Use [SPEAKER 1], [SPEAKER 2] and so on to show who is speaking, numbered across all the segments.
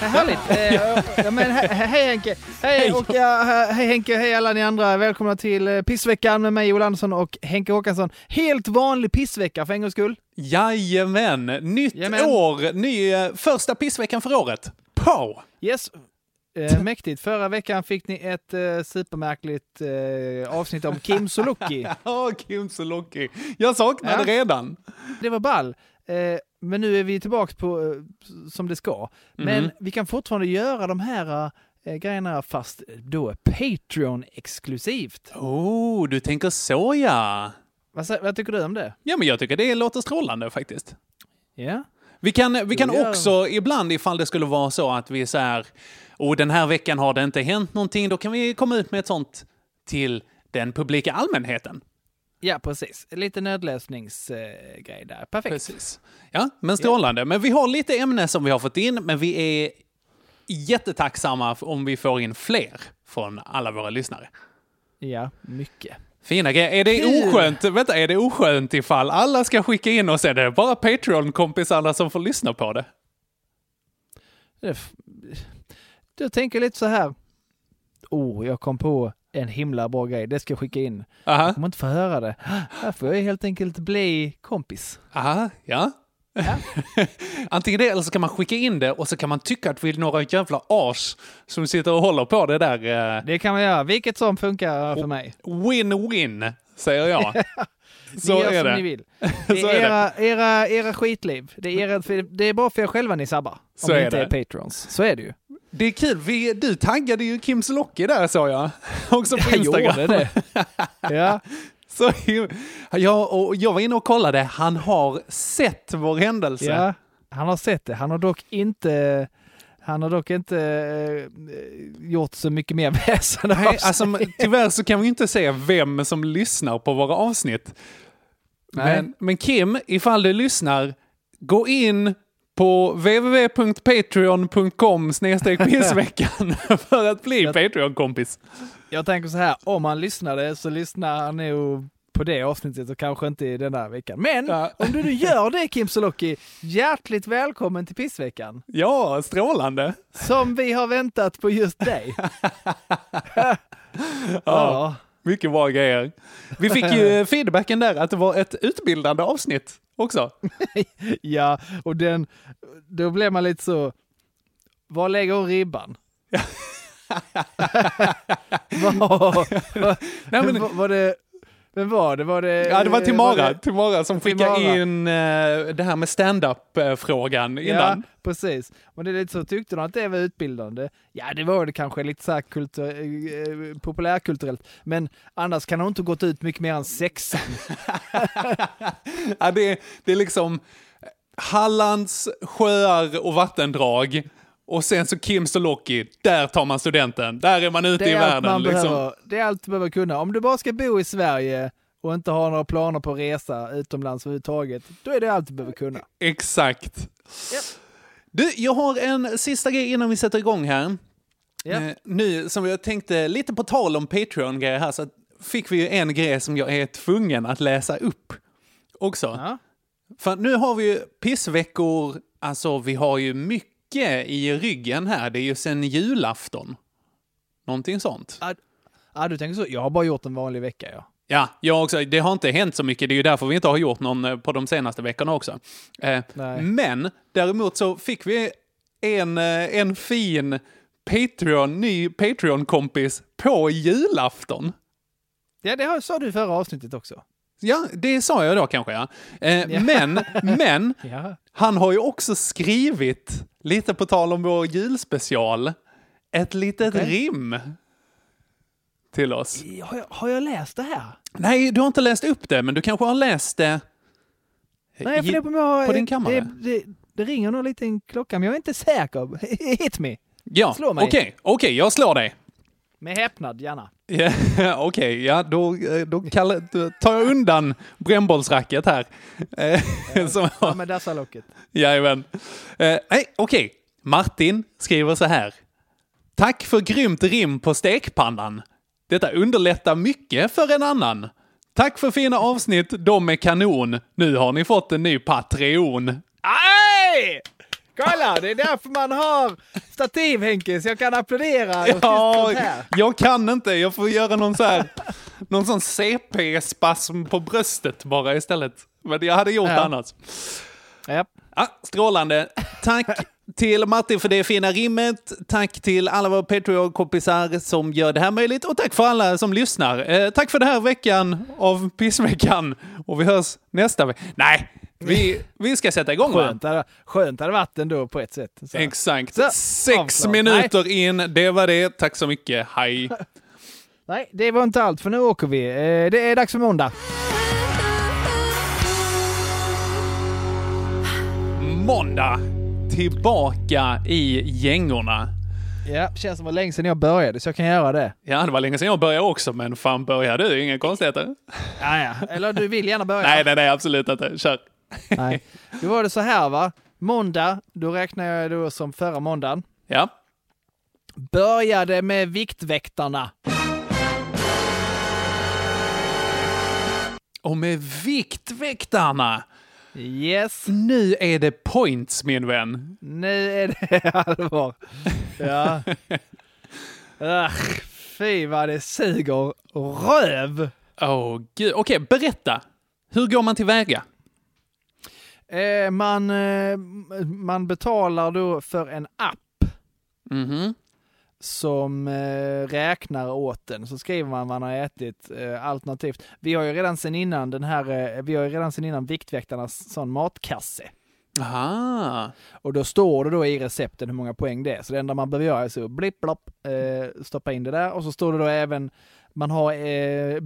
[SPEAKER 1] Ja, härligt. Eh, ja, men, he- he- hej Henke! Hej, och ja, he- hej Henke, hej alla ni andra. Välkomna till eh, pissveckan med mig Joel Andersson och Henke Håkansson. Helt vanlig pissvecka för en gångs skull.
[SPEAKER 2] Jajamän! Nytt
[SPEAKER 1] Jajamän.
[SPEAKER 2] år, ny eh, första pissveckan för året. Pow!
[SPEAKER 1] Yes. Eh, mäktigt. Förra veckan fick ni ett eh, supermärkligt eh, avsnitt om Kim Sulocki.
[SPEAKER 2] Ja, Kim Sulocki. Jag saknar
[SPEAKER 1] Ja.
[SPEAKER 2] redan.
[SPEAKER 1] Det var ball. Eh, men nu är vi tillbaks på eh, som det ska. Men
[SPEAKER 2] Mhm.
[SPEAKER 1] vi kan fortfarande göra de här eh, grejerna fast då Patreon-exklusivt.
[SPEAKER 2] Oh, du tänker så ja.
[SPEAKER 1] Vad, vad tycker du om det?
[SPEAKER 2] Ja, men jag tycker det låter strålande faktiskt.
[SPEAKER 1] Ja?
[SPEAKER 2] Vi kan, vi kan också ibland, ifall det skulle vara så att vi är så här, och den här veckan har det inte hänt någonting, då kan vi komma ut med ett sånt till den publika allmänheten.
[SPEAKER 1] Ja, precis. Lite nödlösningsgrej grej där. Perfekt.
[SPEAKER 2] Precis. Ja, men strålande. Men vi har lite ämnen som vi har fått in, men vi är jättetacksamma om vi får in fler från alla våra lyssnare.
[SPEAKER 1] Ja, mycket.
[SPEAKER 2] Fina grejer. Är det oskönt, vänta, är det oskönt ifall alla ska skicka in och sen är det bara Patreon-kompisarna som får lyssna på det?
[SPEAKER 1] Jag tänker lite så här. Oh, jag kom på en himla bra grej. Det ska jag skicka in.
[SPEAKER 2] Aha,
[SPEAKER 1] Om man inte får höra det. Här får jag helt enkelt bli kompis.
[SPEAKER 2] aha, ja.
[SPEAKER 1] Ja.
[SPEAKER 2] Antingen det eller så kan man skicka in det och så kan man tycka att vi är några jävla as som sitter och håller på det där. eh,
[SPEAKER 1] Det kan man göra. Vilket som funkar för mig.
[SPEAKER 2] Win-win, säger jag.
[SPEAKER 1] Ni
[SPEAKER 2] så
[SPEAKER 1] gör
[SPEAKER 2] är
[SPEAKER 1] som
[SPEAKER 2] det.
[SPEAKER 1] ni vill. Det är, era, era, era skitliv. Det är, era, det är bara för er själva ni sabbar. Om
[SPEAKER 2] Så
[SPEAKER 1] ni
[SPEAKER 2] är
[SPEAKER 1] inte
[SPEAKER 2] det.
[SPEAKER 1] är patrons. Så är det ju.
[SPEAKER 2] Det är kul, vi, du taggade ju Kim Sulocki där sa jag. Också på
[SPEAKER 1] Jag
[SPEAKER 2] Instagram.
[SPEAKER 1] gjorde det. Ja.
[SPEAKER 2] Så, him- ja, och jag var inne och kollade, han har sett vår händelse.
[SPEAKER 1] Ja, han har sett det. Han har dock inte, han har dock inte eh, gjort så mycket mer väsen av
[SPEAKER 2] Nej, alltså, tyvärr så kan vi inte se vem som lyssnar på våra avsnitt. Men, men Kim, ifall du lyssnar, gå in på www.patreon.com pissveckan för att bli Patreon-kompis.
[SPEAKER 1] Jag tänker så här, om han lyssnade så lyssnar han nog på det avsnittet och kanske inte i den här veckan. Men
[SPEAKER 2] Ja.
[SPEAKER 1] om du nu gör det Kim Sulocki, hjärtligt välkommen till pissveckan.
[SPEAKER 2] Ja, strålande.
[SPEAKER 1] Som vi har väntat på just dig.
[SPEAKER 2] Ja.
[SPEAKER 1] ja.
[SPEAKER 2] Mycket bra grejer. Vi fick ju feedbacken där att det var ett utbildande avsnitt också.
[SPEAKER 1] Ja, och den, då blev man lite så, var lägger hon ribban? var, var,
[SPEAKER 2] Nej, men-
[SPEAKER 1] var, var det, vem var det? Var det,
[SPEAKER 2] Ja, det var
[SPEAKER 1] var
[SPEAKER 2] Timara,
[SPEAKER 1] det-
[SPEAKER 2] Timara som skickade
[SPEAKER 1] Timara.
[SPEAKER 2] in eh, det här med stand-up-frågan
[SPEAKER 1] Ja,
[SPEAKER 2] innan.
[SPEAKER 1] precis. Men det är lite så, tyckte de att det var utbildande? Ja, det var det kanske lite så här kultur, eh, populärkulturellt. Men annars kan hon inte gått ut mycket mer än sexan.
[SPEAKER 2] Ja, det, det är liksom Hallands sjöar och vattendrag. Och sen så Kim Sulocki, där tar man studenten. Där är man ute i
[SPEAKER 1] är, allt
[SPEAKER 2] världen.
[SPEAKER 1] man
[SPEAKER 2] Liksom.
[SPEAKER 1] behöver, det är allt du behöver kunna. Om du bara ska bo i Sverige och inte har några planer på att resa utomlands överhuvudtaget, då är det allt du behöver kunna.
[SPEAKER 2] Exakt.
[SPEAKER 1] Japp.
[SPEAKER 2] Du, jag har en sista grej innan vi sätter igång här.
[SPEAKER 1] Ja.
[SPEAKER 2] Eh, nu som jag tänkte, lite på tal om Patreon-grejer här, så fick vi ju en grej som jag är tvungen att läsa upp också.
[SPEAKER 1] Ja.
[SPEAKER 2] För nu har vi ju pissveckor, alltså vi har ju mycket i ryggen här. Det är ju sen julafton. Någonting sånt.
[SPEAKER 1] Ja, du tänker så. Jag har bara gjort en vanlig vecka, ja.
[SPEAKER 2] Ja, jag också. Det har inte hänt så mycket. Det är ju därför vi inte har gjort någon eh, på de senaste veckorna också. Eh, men däremot så fick vi en, eh, en fin Patreon, ny Patreon-kompis på julafton.
[SPEAKER 1] Ja, det sa du i förra avsnittet också.
[SPEAKER 2] Ja, det sa jag då kanske, ja. Eh, Men, men,
[SPEAKER 1] Ja.
[SPEAKER 2] han har ju också skrivit, lite på tal om vår julspecial, ett litet
[SPEAKER 1] Okej.
[SPEAKER 2] rim till oss.
[SPEAKER 1] Har, jag, har jag läst det här?
[SPEAKER 2] Nej, du har inte läst upp det, men du kanske har läst det
[SPEAKER 1] Nej,
[SPEAKER 2] i-
[SPEAKER 1] på jag
[SPEAKER 2] på din kammare.
[SPEAKER 1] Det, det, det ringer nog lite en klocka, men jag är inte säker. Hit me!
[SPEAKER 2] Ja,
[SPEAKER 1] mig.
[SPEAKER 2] okej, okej, jag slår dig.
[SPEAKER 1] Med häpnad, gärna.
[SPEAKER 2] Ja, Okej, ja då, eh, då, kallar, då tar jag undan brännbollsracket här. Eh, som
[SPEAKER 1] Ja, med dessa locket.
[SPEAKER 2] Jajamän. Eh, okej. Martin skriver så här. Tack för grymt rim på stekpannan. Detta underlättar mycket för en annan. Tack för fina avsnitt, de är kanon. Nu har ni fått en ny Patreon.
[SPEAKER 1] Aj! Kolla, det är därför man har stativ Henke, så jag kan applådera
[SPEAKER 2] Ja, jag kan inte. Jag får göra någon så här, någon sån CP-spasm på bröstet bara istället. Men jag hade gjort
[SPEAKER 1] Ja.
[SPEAKER 2] annars.
[SPEAKER 1] Ja.
[SPEAKER 2] Ja, strålande. Tack till Martin för det fina rimmet. Tack till alla våra Patreon-kompisar som gör det här möjligt. Och tack för alla som lyssnar. Eh, tack för den här veckan av Pissveckan. Och vi hörs nästa vecka. Nej, vi, vi ska sätta igång va?
[SPEAKER 1] Skönt, hade, skönt hade varit ändå på ett sätt. Så.
[SPEAKER 2] Exakt.
[SPEAKER 1] Så,
[SPEAKER 2] Sex
[SPEAKER 1] avslag.
[SPEAKER 2] minuter in, det var det. Tack så mycket. Hej.
[SPEAKER 1] Nej, det var inte allt, för nu åker vi. Eh, Det är dags för måndag.
[SPEAKER 2] Måndag. Tillbaka i gängorna.
[SPEAKER 1] Ja, känns som det var länge sedan jag började, så jag kan göra det.
[SPEAKER 2] Ja, det var länge sedan jag började också, men fan börjar du? Inga konstigheter.
[SPEAKER 1] Ja, ja. Eller du vill gärna börja?
[SPEAKER 2] Nej, nej, nej, absolut inte. Kör.
[SPEAKER 1] Nej. Då var det så här va. Måndag, då räknar jag då som förra måndagen.
[SPEAKER 2] Ja.
[SPEAKER 1] Började med Viktväktarna.
[SPEAKER 2] Och med Viktväktarna.
[SPEAKER 1] Yes,
[SPEAKER 2] Nu är det points, min vän.
[SPEAKER 1] nu är det allvar. Ja. Ach, fy vad det suger röv.
[SPEAKER 2] Åh, gud. Okej, berätta. Hur går man tillväga?
[SPEAKER 1] Eh, man, eh, man betalar då för en app
[SPEAKER 2] Mhm.
[SPEAKER 1] som eh, räknar åt den. Så skriver man vad man har ätit eh, alternativt. Vi har ju redan sen innan den här, eh, vi har ju redan sen innan Viktväktarnas sån matkasse.
[SPEAKER 2] Aha.
[SPEAKER 1] Och då står det då i recepten hur många poäng det är. Så det enda man behöver göra är så blipp blopp, eh, stoppa in det där. Och så står det då även, man har eh,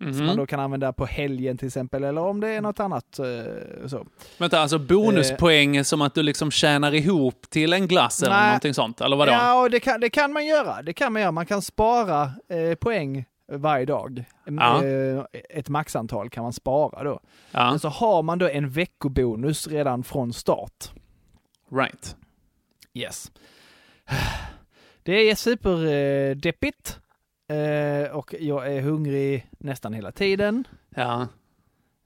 [SPEAKER 1] bonuspoäng som man
[SPEAKER 2] Mhm.
[SPEAKER 1] då kan använda på helgen till exempel. Eller om det är något annat eh, så.
[SPEAKER 2] Vänta, alltså bonuspoäng som att du liksom tjänar ihop till en glass eller någonting sånt? Eller vadå?
[SPEAKER 1] Ja, och det kan, det kan man göra. Det kan man göra. Man kan spara eh, poäng varje dag.
[SPEAKER 2] Ja.
[SPEAKER 1] Eh, ett maxantal kan man spara då.
[SPEAKER 2] Ja,
[SPEAKER 1] Men så har man då en veckobonus redan från start.
[SPEAKER 2] right.
[SPEAKER 1] Yes. Det är superdeppigt. Eh, och jag är hungrig nästan hela tiden.
[SPEAKER 2] Ja.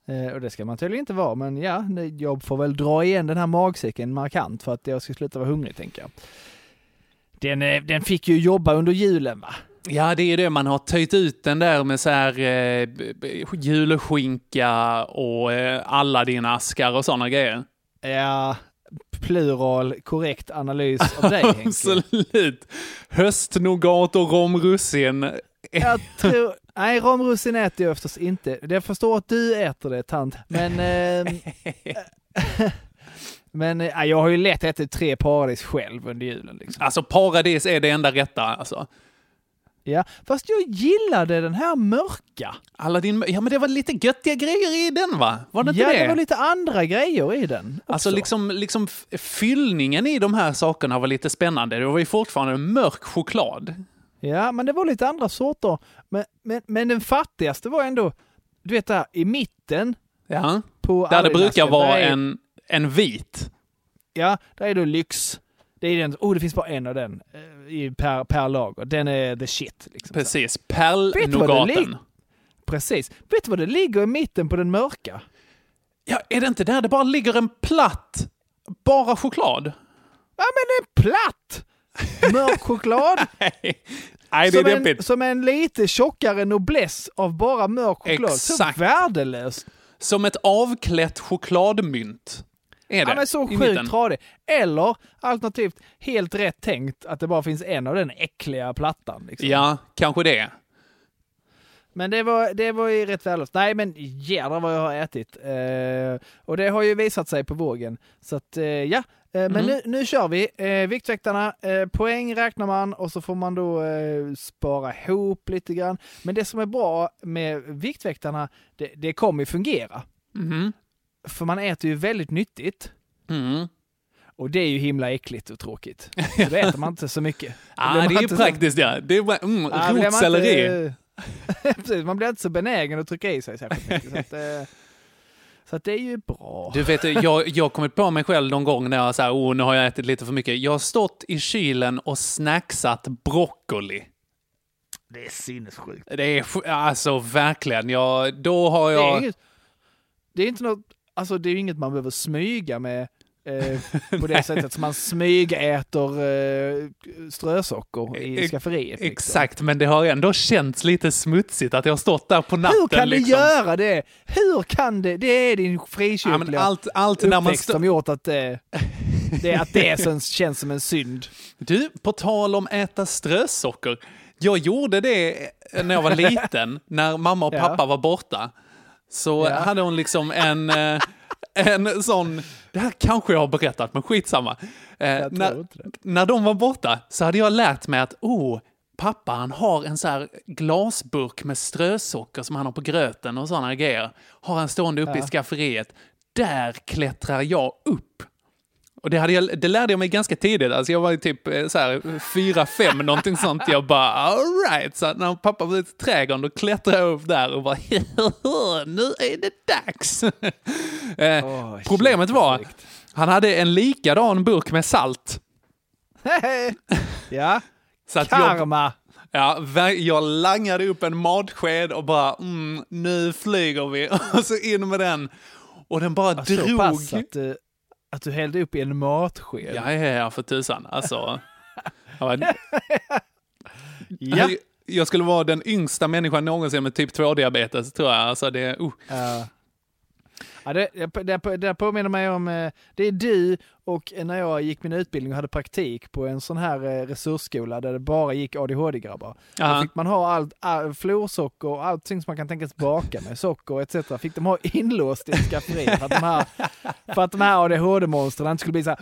[SPEAKER 1] Eh, och det ska man tydligen inte vara, men ja, jag får väl dra igen den här magsäcken markant för att jag ska sluta vara hungrig, tänker jag. Den, eh, den fick ju jobba under julen, va?
[SPEAKER 2] Ja, det är det. Man har töjt ut den där med så här eh, julskinka och eh, alla dina askar och sådana grejer.
[SPEAKER 1] Ja, plural, korrekt analys av dig, Henke.
[SPEAKER 2] Absolut. Höstnougat och romrussin.
[SPEAKER 1] Jag tror... Nej, romrussin äter jag förstås inte. Jag förstår att du äter det, tant. Men... ehm, men eh, jag har ju lätt ätit tre paradis själv under julen. Liksom.
[SPEAKER 2] Alltså paradis är det enda rätta alltså.
[SPEAKER 1] Ja, fast jag gillade den här mörka.
[SPEAKER 2] Alla din, ja men det var lite göttiga grejer i den va? Var det inte
[SPEAKER 1] ja,
[SPEAKER 2] det?
[SPEAKER 1] det var lite andra grejer i den.
[SPEAKER 2] Alltså
[SPEAKER 1] också.
[SPEAKER 2] liksom, liksom f- fyllningen i de här sakerna var lite spännande. Det var ju fortfarande mörk choklad.
[SPEAKER 1] Ja, men det var lite andra sorter. Men, men, men den fattigaste var ändå, du vet där i mitten
[SPEAKER 2] Ja.
[SPEAKER 1] på
[SPEAKER 2] Där det brukar vara
[SPEAKER 1] är-
[SPEAKER 2] en, en vit.
[SPEAKER 1] Ja, där är då lyx. Det är den, oh det finns bara en av den eh, i, per, per lager. Den är the shit. Liksom.
[SPEAKER 2] Precis. Pärlnougaten.
[SPEAKER 1] Precis. Vet du vad det ligger i mitten på den mörka?
[SPEAKER 2] Ja, är det inte där det bara ligger en platt, bara choklad?
[SPEAKER 1] Ja men är platt! Mörk choklad.
[SPEAKER 2] Nej, det är
[SPEAKER 1] som, en,
[SPEAKER 2] deppigt.
[SPEAKER 1] som en lite tjockare noblesse av bara mörk choklad.
[SPEAKER 2] Exakt.
[SPEAKER 1] Så värdelös.
[SPEAKER 2] Som ett avklätt chokladmynt. Är det?
[SPEAKER 1] Ja men så sjukt tradig. Eller alternativt helt rätt tänkt att det bara finns en av den äckliga plattan. Liksom.
[SPEAKER 2] Ja, kanske det.
[SPEAKER 1] Men det var, det var ju rätt vällöst. Nej men jädrar vad jag har ätit. Eh, och det har ju visat sig på vågen. Så att eh, ja, eh, men
[SPEAKER 2] Mhm.
[SPEAKER 1] nu, nu kör vi. Eh, Viktväktarna, eh, poäng räknar man och så får man då eh, spara ihop lite grann. Men det som är bra med Viktväktarna, det, det kommer ju fungera.
[SPEAKER 2] Mhm.
[SPEAKER 1] För man äter ju väldigt nyttigt.
[SPEAKER 2] Mm.
[SPEAKER 1] Och det är ju himla äckligt och tråkigt. Så då äter man inte så mycket.
[SPEAKER 2] Ah, det är
[SPEAKER 1] inte så-
[SPEAKER 2] praktiskt ja. Det är mm,
[SPEAKER 1] Ja, blir man
[SPEAKER 2] rotselleri.
[SPEAKER 1] inte- Precis, man blir inte så benägen att trycka i sig särskilt mycket. Så att, eh, så att det är ju bra.
[SPEAKER 2] Du vet, jag, jag har kommit på mig själv någon gång när jag säger oh, nu har jag ätit lite för mycket. Jag har stått i kylen och snacksat broccoli.
[SPEAKER 1] Det är sinnessjukt.
[SPEAKER 2] Det är alltså verkligen, jag, då har
[SPEAKER 1] Det är
[SPEAKER 2] jag...
[SPEAKER 1] inget, det är inte något, alltså det är ju inget man behöver smyga med eh, på det sättet som man smygäter eh, strösocker i
[SPEAKER 2] Ex-
[SPEAKER 1] skafferiet. liksom.
[SPEAKER 2] Exakt, men det har ändå känts lite smutsigt att jag har stått där på natten.
[SPEAKER 1] Hur kan
[SPEAKER 2] liksom.
[SPEAKER 1] du göra det? Hur kan det? Det är din
[SPEAKER 2] Ja,
[SPEAKER 1] frikyrkliga
[SPEAKER 2] allt, allt när man
[SPEAKER 1] som gjort att det, det, att det sen känns som en synd.
[SPEAKER 2] Du, på tal om äta strösocker. Jag gjorde det när jag var liten, när mamma och
[SPEAKER 1] Ja.
[SPEAKER 2] pappa var borta. Så
[SPEAKER 1] Ja.
[SPEAKER 2] hade hon liksom en, eh, en sån, det här kanske jag har berättat, men skitsamma. Eh, när, när de var borta så hade jag lärt mig att, oh, pappa han har en så här glasburk med strösocker som han har på gröten och sådana grejer. Har han stående uppe i
[SPEAKER 1] Ja.
[SPEAKER 2] skafferiet. Där klättrar jag upp. Och det, hade jag, det lärde jag mig ganska tidigt. Alltså jag var typ eh, så här fyra, fem någonting sånt. Jag bara alright. Så när pappa var ute i trädgården då klättrade jag upp där och bara nu är det dags. eh,
[SPEAKER 1] shit,
[SPEAKER 2] problemet var,
[SPEAKER 1] sjukt.
[SPEAKER 2] han hade en likadan burk med salt.
[SPEAKER 1] ja,
[SPEAKER 2] Så att jag,
[SPEAKER 1] karma.
[SPEAKER 2] ja, jag langade upp en matsked och bara mm, nu flyger vi. Och så in med den. Och den bara
[SPEAKER 1] Så
[SPEAKER 2] drog.
[SPEAKER 1] pass att, du- att du hällde upp i en matsked.
[SPEAKER 2] Ja, ja, ja, för tusan. Alltså, jag, var,
[SPEAKER 1] Ja.
[SPEAKER 2] jag skulle vara den yngsta människan någonsin med typ 2-diabetes, tror jag. Alltså, det, uh.
[SPEAKER 1] Ja. Ja, det, det, det, påminner mig om, eh, det är du och när jag gick min utbildning och hade praktik på en sån här eh, resursskola där det bara gick ADHD-grabbar. Då fick man ha allt, all, florsocker och allting som man kan tänkas baka med, socker etc. Fick de ha inlåst i ett skafferi för att de här, för att de här ADHD-monstren inte skulle bli så här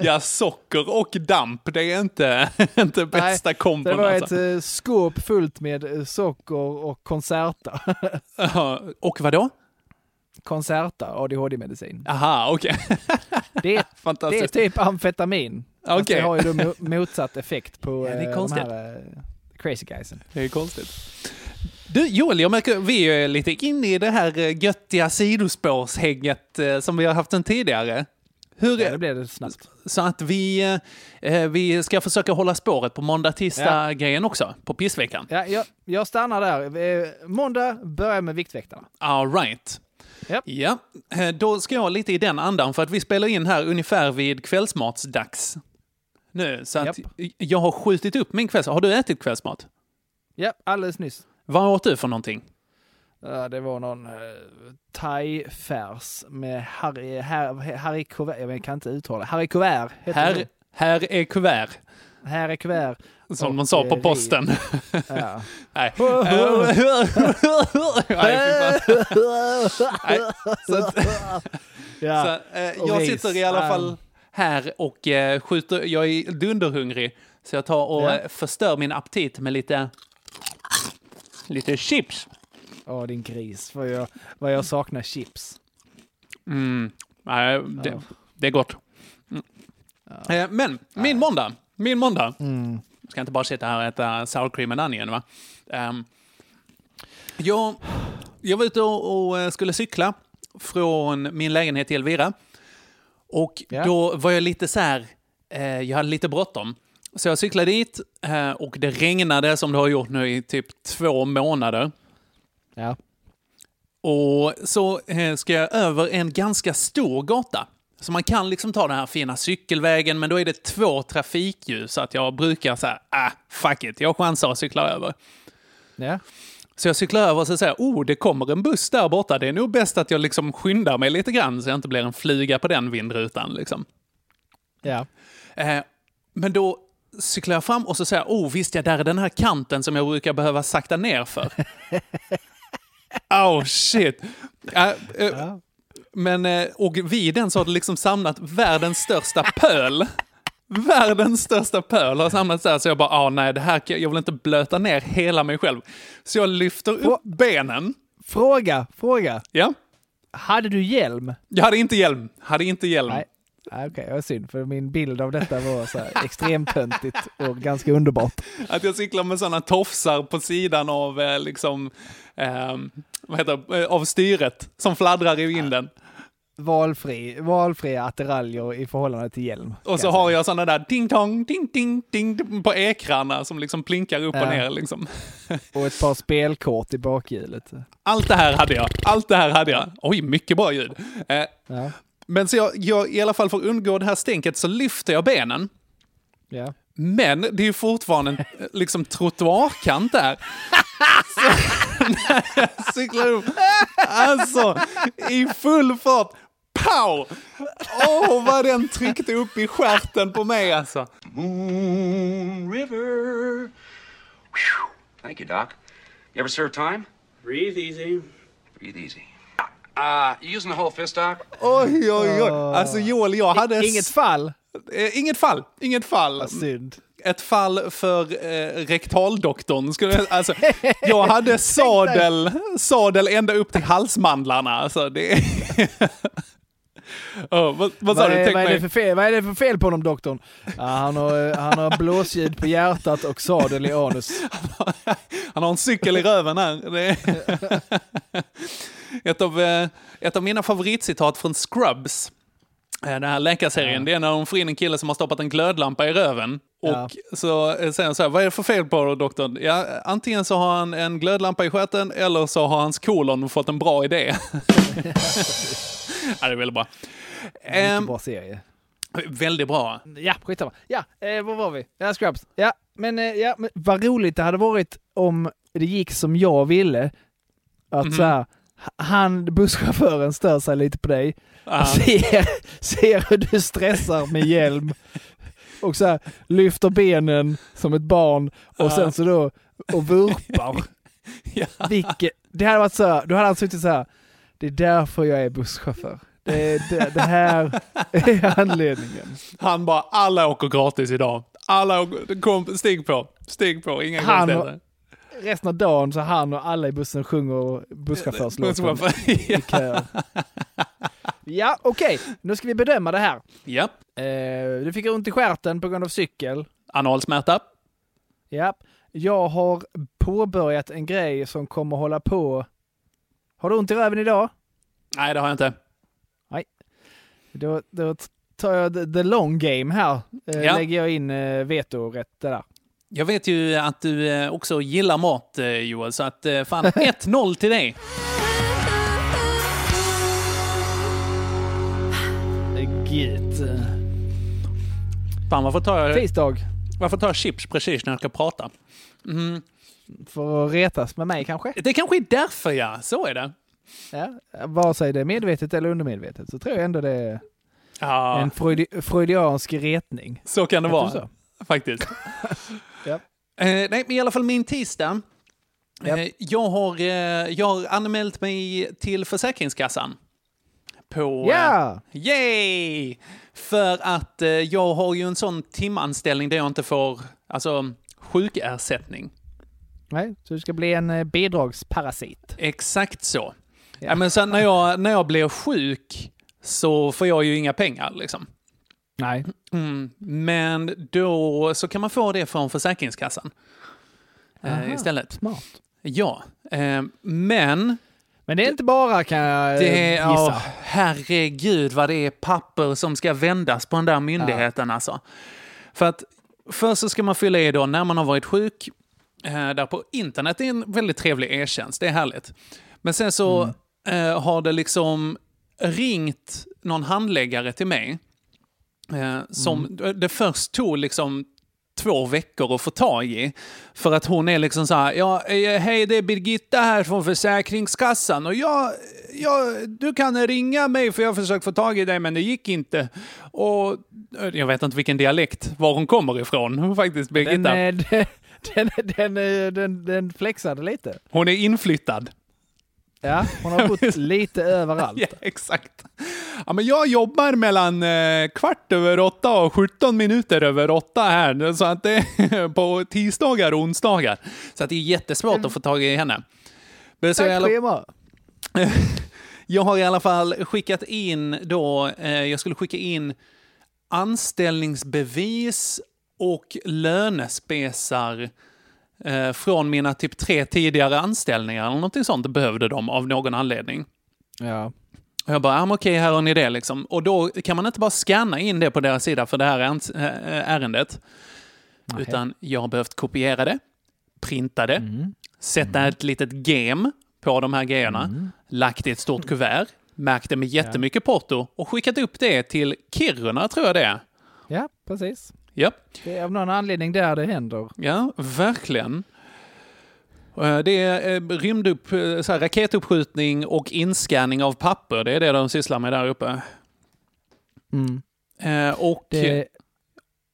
[SPEAKER 2] ja, socker och damp, det är inte, inte bästa
[SPEAKER 1] Det
[SPEAKER 2] kombon.
[SPEAKER 1] var ett
[SPEAKER 2] Alltså.
[SPEAKER 1] eh, skåp fullt med eh, socker och Concerta.
[SPEAKER 2] Och vad då?
[SPEAKER 1] Concerta, ADHD-medicin.
[SPEAKER 2] Aha, okej.
[SPEAKER 1] Det, det är typ amfetamin. Fast
[SPEAKER 2] Okej.
[SPEAKER 1] Det har ju då mo- motsatt effekt på
[SPEAKER 2] Ja, det är
[SPEAKER 1] eh, de här crazy guysen.
[SPEAKER 2] Det är konstigt. Du, Joel, jag märker vi är lite inne i det här göttiga sidospårshänget som vi har haft sedan tidigare. Hur,
[SPEAKER 1] Ja, det blev det snabbt.
[SPEAKER 2] Så att vi, eh, vi ska försöka hålla spåret på måndag-tisdag-grejen också, på pissveckan.
[SPEAKER 1] Ja, jag, jag stannar där. Eh, Måndag börjar med Viktväktarna.
[SPEAKER 2] All right.
[SPEAKER 1] Japp.
[SPEAKER 2] Ja, eh, då ska jag lite i den andan för att vi spelar in här ungefär vid kvällsmatsdags. Nu, så att
[SPEAKER 1] Japp.
[SPEAKER 2] jag har skjutit upp min kvälls... Har du ätit kvällsmat?
[SPEAKER 1] Ja, alldeles nyss.
[SPEAKER 2] Vad åt du för någonting?
[SPEAKER 1] Ja, det var någon uh, thai-färs med Harry, Harry, Harry Kuvert. Jag kan inte uttala. Harry Kuvert.
[SPEAKER 2] Här,
[SPEAKER 1] det.
[SPEAKER 2] här är kuvert,
[SPEAKER 1] Harry Kuvert.
[SPEAKER 2] som
[SPEAKER 1] Och,
[SPEAKER 2] de sa på
[SPEAKER 1] eh,
[SPEAKER 2] posten.
[SPEAKER 1] Ja.
[SPEAKER 2] Nej. Nej, fy fan. Nej, så att-
[SPEAKER 1] ja.
[SPEAKER 2] Så, eh,
[SPEAKER 1] och
[SPEAKER 2] jag
[SPEAKER 1] ris.
[SPEAKER 2] sitter i alla fall här och eh, skjuter, jag är dunderhungrig. Så jag tar och
[SPEAKER 1] Ja.
[SPEAKER 2] eh, förstör min aptit med lite, lite chips.
[SPEAKER 1] Åh, din gris. Vad jag, vad jag saknar chips.
[SPEAKER 2] Mm. Nej, det,
[SPEAKER 1] Ja.
[SPEAKER 2] det är gott. Mm. Eh, men min måndag, min måndag.
[SPEAKER 1] Mm.
[SPEAKER 2] Ska inte bara sitta här och äta sour cream and onion va? Ehm, jag, jag var ute och, och eh, skulle cykla från min lägenhet till Elvira. Och
[SPEAKER 1] Ja.
[SPEAKER 2] då var jag lite så här, eh, jag hade lite bråttom. Så jag cyklade dit eh, och det regnade som det har gjort nu i typ två månader.
[SPEAKER 1] Ja.
[SPEAKER 2] Och så eh, ska jag över en ganska stor gata. Så man kan liksom ta den här fina cykelvägen, men då är det två trafikljus. Så att jag brukar säga, ah, fuck it, jag chansar och cyklar över.
[SPEAKER 1] Ja.
[SPEAKER 2] Så jag cyklar över och så säger oh, det kommer en buss där borta. Det är nog bäst att jag liksom skyndar mig lite grann så jag inte blir en flyga på den vindrutan. Liksom.
[SPEAKER 1] Ja.
[SPEAKER 2] Eh, men då cyklar jag fram och så säger oh visst ja, där är den här kanten som jag brukar behöva sakta ner för. oh shit. Eh, eh, Men, eh, och vid den så har det liksom samlat världens största pöl. Världens största pöl har samlats där, så jag bara, ah, nej, det här, jag vill inte blöta ner hela mig själv. Så jag lyfter upp benen.
[SPEAKER 1] Fråga, fråga.
[SPEAKER 2] Ja,
[SPEAKER 1] Hade du hjälm?
[SPEAKER 2] jag hade inte hjälm. Hade inte hjälm.
[SPEAKER 1] Nej. Nej, Okej, var synd, för min bild av detta var så här extremt töntigt och ganska underbart.
[SPEAKER 2] Att jag cyklar med sådana tofsar på sidan av, eh, liksom, eh, vad heter det, eh, av styret som fladdrar i vinden.
[SPEAKER 1] Valfri, valfria attiraljer i förhållande till hjälm.
[SPEAKER 2] Och så
[SPEAKER 1] kan
[SPEAKER 2] har jag sådana där ding-tong, ding-ding, ding på ekrarna som liksom plinkar upp och
[SPEAKER 1] Ja.
[SPEAKER 2] ner. Liksom.
[SPEAKER 1] Och ett par spelkort i bakhjulet.
[SPEAKER 2] Allt det här hade jag. Allt det här hade jag. Oj, mycket bra ljud. Eh,
[SPEAKER 1] Ja.
[SPEAKER 2] Men så jag, jag, i alla fall för att undgå det här stänket så lyfter jag benen.
[SPEAKER 1] Ja.
[SPEAKER 2] Men det är ju fortfarande en eh, liksom, trottoarkant där. Så när jag cyklar upp, alltså i full fart, pow! Åh, vad den tryckte upp i stjärten på mig alltså.
[SPEAKER 3] Moon River. Whew. Thank you, Doc. You ever serve time?
[SPEAKER 4] Breathe easy.
[SPEAKER 3] Breathe easy. Uh, you using the whole fist, Doc?
[SPEAKER 2] Oj, oj, oj. Alltså Joel, jag hade...
[SPEAKER 1] Inget fall?
[SPEAKER 2] Eh, inget fall. Inget fall.
[SPEAKER 1] Vad synd.
[SPEAKER 2] Ett fall för eh, rektaldoktorn. Skulle jag, alltså, jag hade sadel, sadel ända upp till halsmandlarna. Alltså, det oh, vad, vad sa
[SPEAKER 1] Vad
[SPEAKER 2] du?
[SPEAKER 1] är,
[SPEAKER 2] Tänk
[SPEAKER 1] vad, är det för fel, vad är det för fel på honom doktorn? Ja, han, har, eh, han har blåsljud på hjärtat och sadel i anus.
[SPEAKER 2] Han har en cykel i röven här. Ett, av, eh, ett av mina favoritcitat från Scrubs, eh, den här läkarserien, det är när de får in en kille som har stoppat en glödlampa i röven. Och
[SPEAKER 1] Ja.
[SPEAKER 2] så eh, säger han så här, vad är det för fel på doktorn? Ja, antingen så har han en glödlampa i stjärten eller så har hans kolon fått en bra idé. ja, det är väldigt bra.
[SPEAKER 1] Mycket
[SPEAKER 2] Ehm,
[SPEAKER 1] bra serie.
[SPEAKER 2] väldigt bra.
[SPEAKER 1] Ja, skitsamma. Ja, eh, var var vi? Ja, Scrubs. Ja, men, eh, ja, men vad roligt det hade varit om det gick som jag ville. Att
[SPEAKER 2] Mhm.
[SPEAKER 1] så här, han, busschauffören, stör sig lite på dig.
[SPEAKER 2] Ja.
[SPEAKER 1] Ser, ser hur du stressar med hjälm. Och så här, lyfter benen som ett barn och sen så då och vurpar.
[SPEAKER 2] Ja.
[SPEAKER 1] Vilket, det hade varit så här, då hade han suttit så här. Det är därför jag är busschaufför. Det, det, det här är anledningen.
[SPEAKER 2] Han bara, alla åker gratis idag. Alla åker, kom, stig på, stig på, inga
[SPEAKER 1] Han. Resten av dagen så han och alla i bussen sjunger busschaufförslåten
[SPEAKER 2] Busschaufför,
[SPEAKER 1] i kör. Ja, okej. Nu ska vi bedöma det här.
[SPEAKER 2] Ja,
[SPEAKER 1] Eh, du fick ont i stjärten på grund av cykel.
[SPEAKER 2] analsmärta.
[SPEAKER 1] Ja. Jag har påbörjat en grej som kommer hålla på... Har du ont i röven idag?
[SPEAKER 2] Nej, det har jag inte.
[SPEAKER 1] Då, då tar jag the, the long game här. Eh,
[SPEAKER 2] Ja.
[SPEAKER 1] Lägger jag in eh, vetorätt där.
[SPEAKER 2] Jag vet ju att du eh, också gillar mat, eh, Joel, så att eh, fan 1-0 till dig.
[SPEAKER 1] Gött.
[SPEAKER 2] Fan, varför tar jag,
[SPEAKER 1] Tisdag.
[SPEAKER 2] varför tar jag chips precis när jag ska prata?
[SPEAKER 1] För att retas med mig kanske?
[SPEAKER 2] Det kanske är därför, ja. Så är det.
[SPEAKER 1] Ja. Vare sig det är medvetet eller undermedvetet så tror jag ändå det är
[SPEAKER 2] Ja,
[SPEAKER 1] en freudi freudiansk retning.
[SPEAKER 2] så kan det
[SPEAKER 1] Heter
[SPEAKER 2] vara. Faktiskt.
[SPEAKER 1] Ja.
[SPEAKER 2] Eh, nej, men i alla fall min tisdag.
[SPEAKER 1] Ja.
[SPEAKER 2] Eh, jag, har, eh, jag har anmält mig till Försäkringskassan. På... eh,
[SPEAKER 1] Ja!
[SPEAKER 2] Yay! För att eh, jag har ju en sån timanställning där jag inte får alltså, sjukersättning.
[SPEAKER 1] Nej, så du ska bli en eh, bidragsparasit.
[SPEAKER 2] Exakt så.
[SPEAKER 1] Ja.
[SPEAKER 2] Ja. men sen när jag, när jag blir sjuk så får jag ju inga pengar. Liksom.
[SPEAKER 1] Nej.
[SPEAKER 2] Mm. Men då så kan man få det från Försäkringskassan eh, istället.
[SPEAKER 1] Smart.
[SPEAKER 2] Ja, eh, men
[SPEAKER 1] Men det är inte bara kan jag
[SPEAKER 2] det
[SPEAKER 1] gissa.
[SPEAKER 2] ja, herregud vad det är papper som ska vändas på den där myndigheten alltså. För att först så ska man fylla i då när man har varit sjuk, eh, där på internet är en väldigt trevlig e-tjänst, det är härligt. Men sen så
[SPEAKER 1] Mm.
[SPEAKER 2] eh, har det liksom ringt någon handläggare till mig, eh, som
[SPEAKER 1] Mm.
[SPEAKER 2] det först tog liksom två veckor att få tag i. För att hon är liksom så här, ja, eh, hej det är Birgitta här från Försäkringskassan och jag, jag, du kan ringa mig för jag har försökt få tag i dig men det gick inte. Och eh, jag vet inte vilken dialekt, var hon kommer ifrån faktiskt, Birgitta.
[SPEAKER 1] Den, den, den, den, den, den flexade lite.
[SPEAKER 2] Hon är inflyttad.
[SPEAKER 1] Ja, hon har bott lite överallt.
[SPEAKER 2] Ja, exakt. Ja, men jag jobbar mellan eh, kvart över åtta och 17 minuter över åtta här, så att det är på tisdagar och onsdagar. Så att det är jättesvårt att få tag i henne. Men
[SPEAKER 1] Tack
[SPEAKER 2] alla-
[SPEAKER 1] schema.
[SPEAKER 2] jag har i alla fall skickat in då, eh, jag skulle skicka in anställningsbevis och lönespesar eh, från mina typ tre tidigare anställningar eller någonting sånt behövde de av någon anledning.
[SPEAKER 1] Ja.
[SPEAKER 2] Och jag bara, men okej, här har ni det liksom. Och då kan man inte bara scanna in det på deras sida för det här ans- äh, ärendet. Utan jag har behövt kopiera det, printa det, sätta ett litet gem på de här grejerna, lagt i ett stort kuvert, märkt det med jättemycket porto och skickat upp det till Kiruna, tror jag det är.
[SPEAKER 1] ja, precis.
[SPEAKER 2] Ja,
[SPEAKER 1] Det är av någon anledning där det händer.
[SPEAKER 2] ja verkligen. Eh, Det är eh, rymdupp, eh, så här, raketuppskjutning och inscanning av papper. Det är det de sysslar med där uppe.
[SPEAKER 1] Mm.
[SPEAKER 2] Och,
[SPEAKER 1] Det,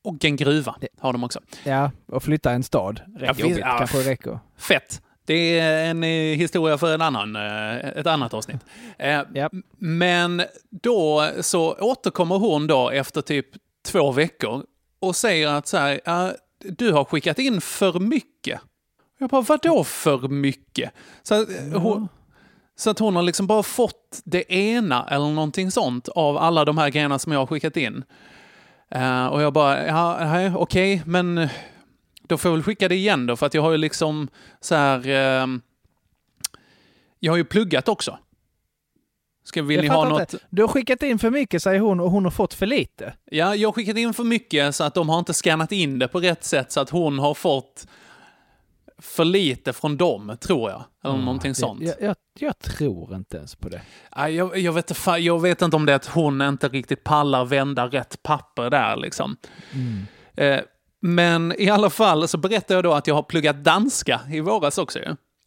[SPEAKER 2] och en gruva har de också.
[SPEAKER 1] ja, och flytta en stad. Rätt jobbigt,
[SPEAKER 2] ja.
[SPEAKER 1] kanske det räcker.
[SPEAKER 2] Fett. Det är en historia för en annan, ett annat avsnitt.
[SPEAKER 1] Ja.
[SPEAKER 2] Men då så återkommer hon då efter typ två veckor och säger att så här, "Ja, du har skickat in för mycket. Jag bara, vadå för mycket? Så att, eh, hon, så att hon har liksom bara fått det ena eller någonting sånt av alla de här grejerna som jag har skickat in. Eh, och jag bara, ja, okej, men då får jag väl skicka det igen då, för att jag har ju liksom så här... ehm, jag har ju pluggat också. Ska, vill
[SPEAKER 1] Jag
[SPEAKER 2] ni ha något?
[SPEAKER 1] inte. Du har skickat in för mycket, säger hon, och hon har fått för lite.
[SPEAKER 2] Ja, jag har skickat in för mycket så att de har inte skannat in det på rätt sätt så att hon har fått för lite från dem, tror jag. Eller någonting
[SPEAKER 1] Det-
[SPEAKER 2] sånt.
[SPEAKER 1] Jag, jag, jag tror inte ens på det.
[SPEAKER 2] Jag, jag, vet, jag vet inte om det är att hon inte riktigt pallar vända rätt papper där liksom. Eh, men i alla fall så berättar jag då att jag har pluggat danska i våras också.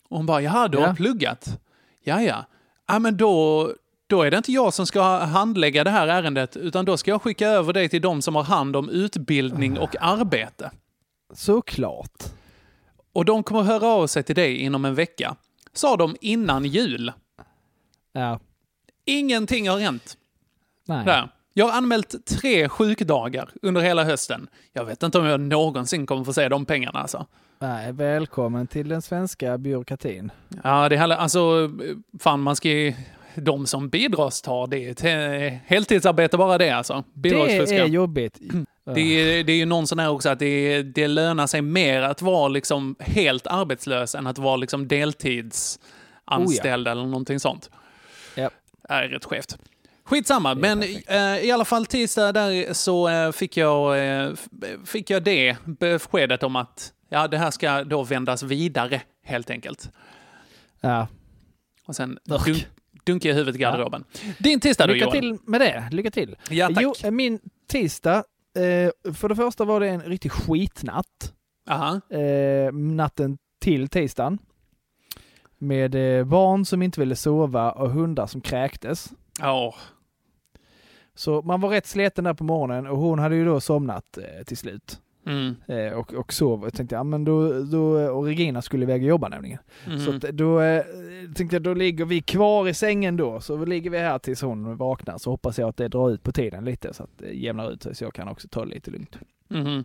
[SPEAKER 2] Och hon bara, jaha, du har
[SPEAKER 1] Ja.
[SPEAKER 2] pluggat? Ja, ja. Ja, men då, då är det inte jag som ska handlägga det här ärendet, utan då ska jag skicka över dig till de som har hand om utbildning och arbete.
[SPEAKER 1] Såklart.
[SPEAKER 2] Och de kommer höra av sig till dig inom en vecka. Sa de innan jul.
[SPEAKER 1] Ja.
[SPEAKER 2] Ingenting har hänt.
[SPEAKER 1] Nej.
[SPEAKER 2] Där. Jag har anmält tre sjukdagar under hela hösten. Jag vet inte om jag någonsin kommer få se de pengarna alltså.
[SPEAKER 1] Nej. Välkommen till den svenska byråkratin.
[SPEAKER 2] Ja, det är heller, alltså, fan man ska ju, de som bidragstar, det är ett he- heltidsarbete bara det alltså.
[SPEAKER 1] Det
[SPEAKER 2] Bidragsfuska.
[SPEAKER 1] är jobbigt.
[SPEAKER 2] Det är, det är ju någon sån här också att det, det lönar sig mer att vara liksom helt arbetslös än att vara liksom deltidsanställd eller någonting sånt.
[SPEAKER 1] Ja.
[SPEAKER 2] Det är rätt skevt. Skitsamma, men eh, i alla fall tisdag där så eh, fick, jag, eh, fick jag det beskedet om att ja, det här ska då vändas vidare helt enkelt.
[SPEAKER 1] Ja.
[SPEAKER 2] Och sen dunk, dunkade jag huvudet i garderoben. Din tisdag då
[SPEAKER 1] Lycka
[SPEAKER 2] Johan?
[SPEAKER 1] till med det. Lycka till.
[SPEAKER 2] Ja, tack.
[SPEAKER 1] Jo, min tisdag, eh, för det första var det en riktig skitnatt.
[SPEAKER 2] Aha.
[SPEAKER 1] Eh, natten till tisdagen. Med eh, barn som inte ville sova och hundar som kräktes.
[SPEAKER 2] Ja.
[SPEAKER 1] Så man var rätt sliten där på morgonen och hon hade ju då somnat till slut.
[SPEAKER 2] Mm.
[SPEAKER 1] Eh, och, och sov. Jag tänkte, ja men då, då, och Regina skulle iväg och jobba nämligen.
[SPEAKER 2] Mhm.
[SPEAKER 1] Så då eh, tänkte jag, då ligger vi kvar i sängen då. Så ligger vi här tills hon vaknar. Så hoppas jag att det drar ut på tiden lite så att det jämnar ut sig så jag kan också ta det lite lugnt.
[SPEAKER 2] Mhm.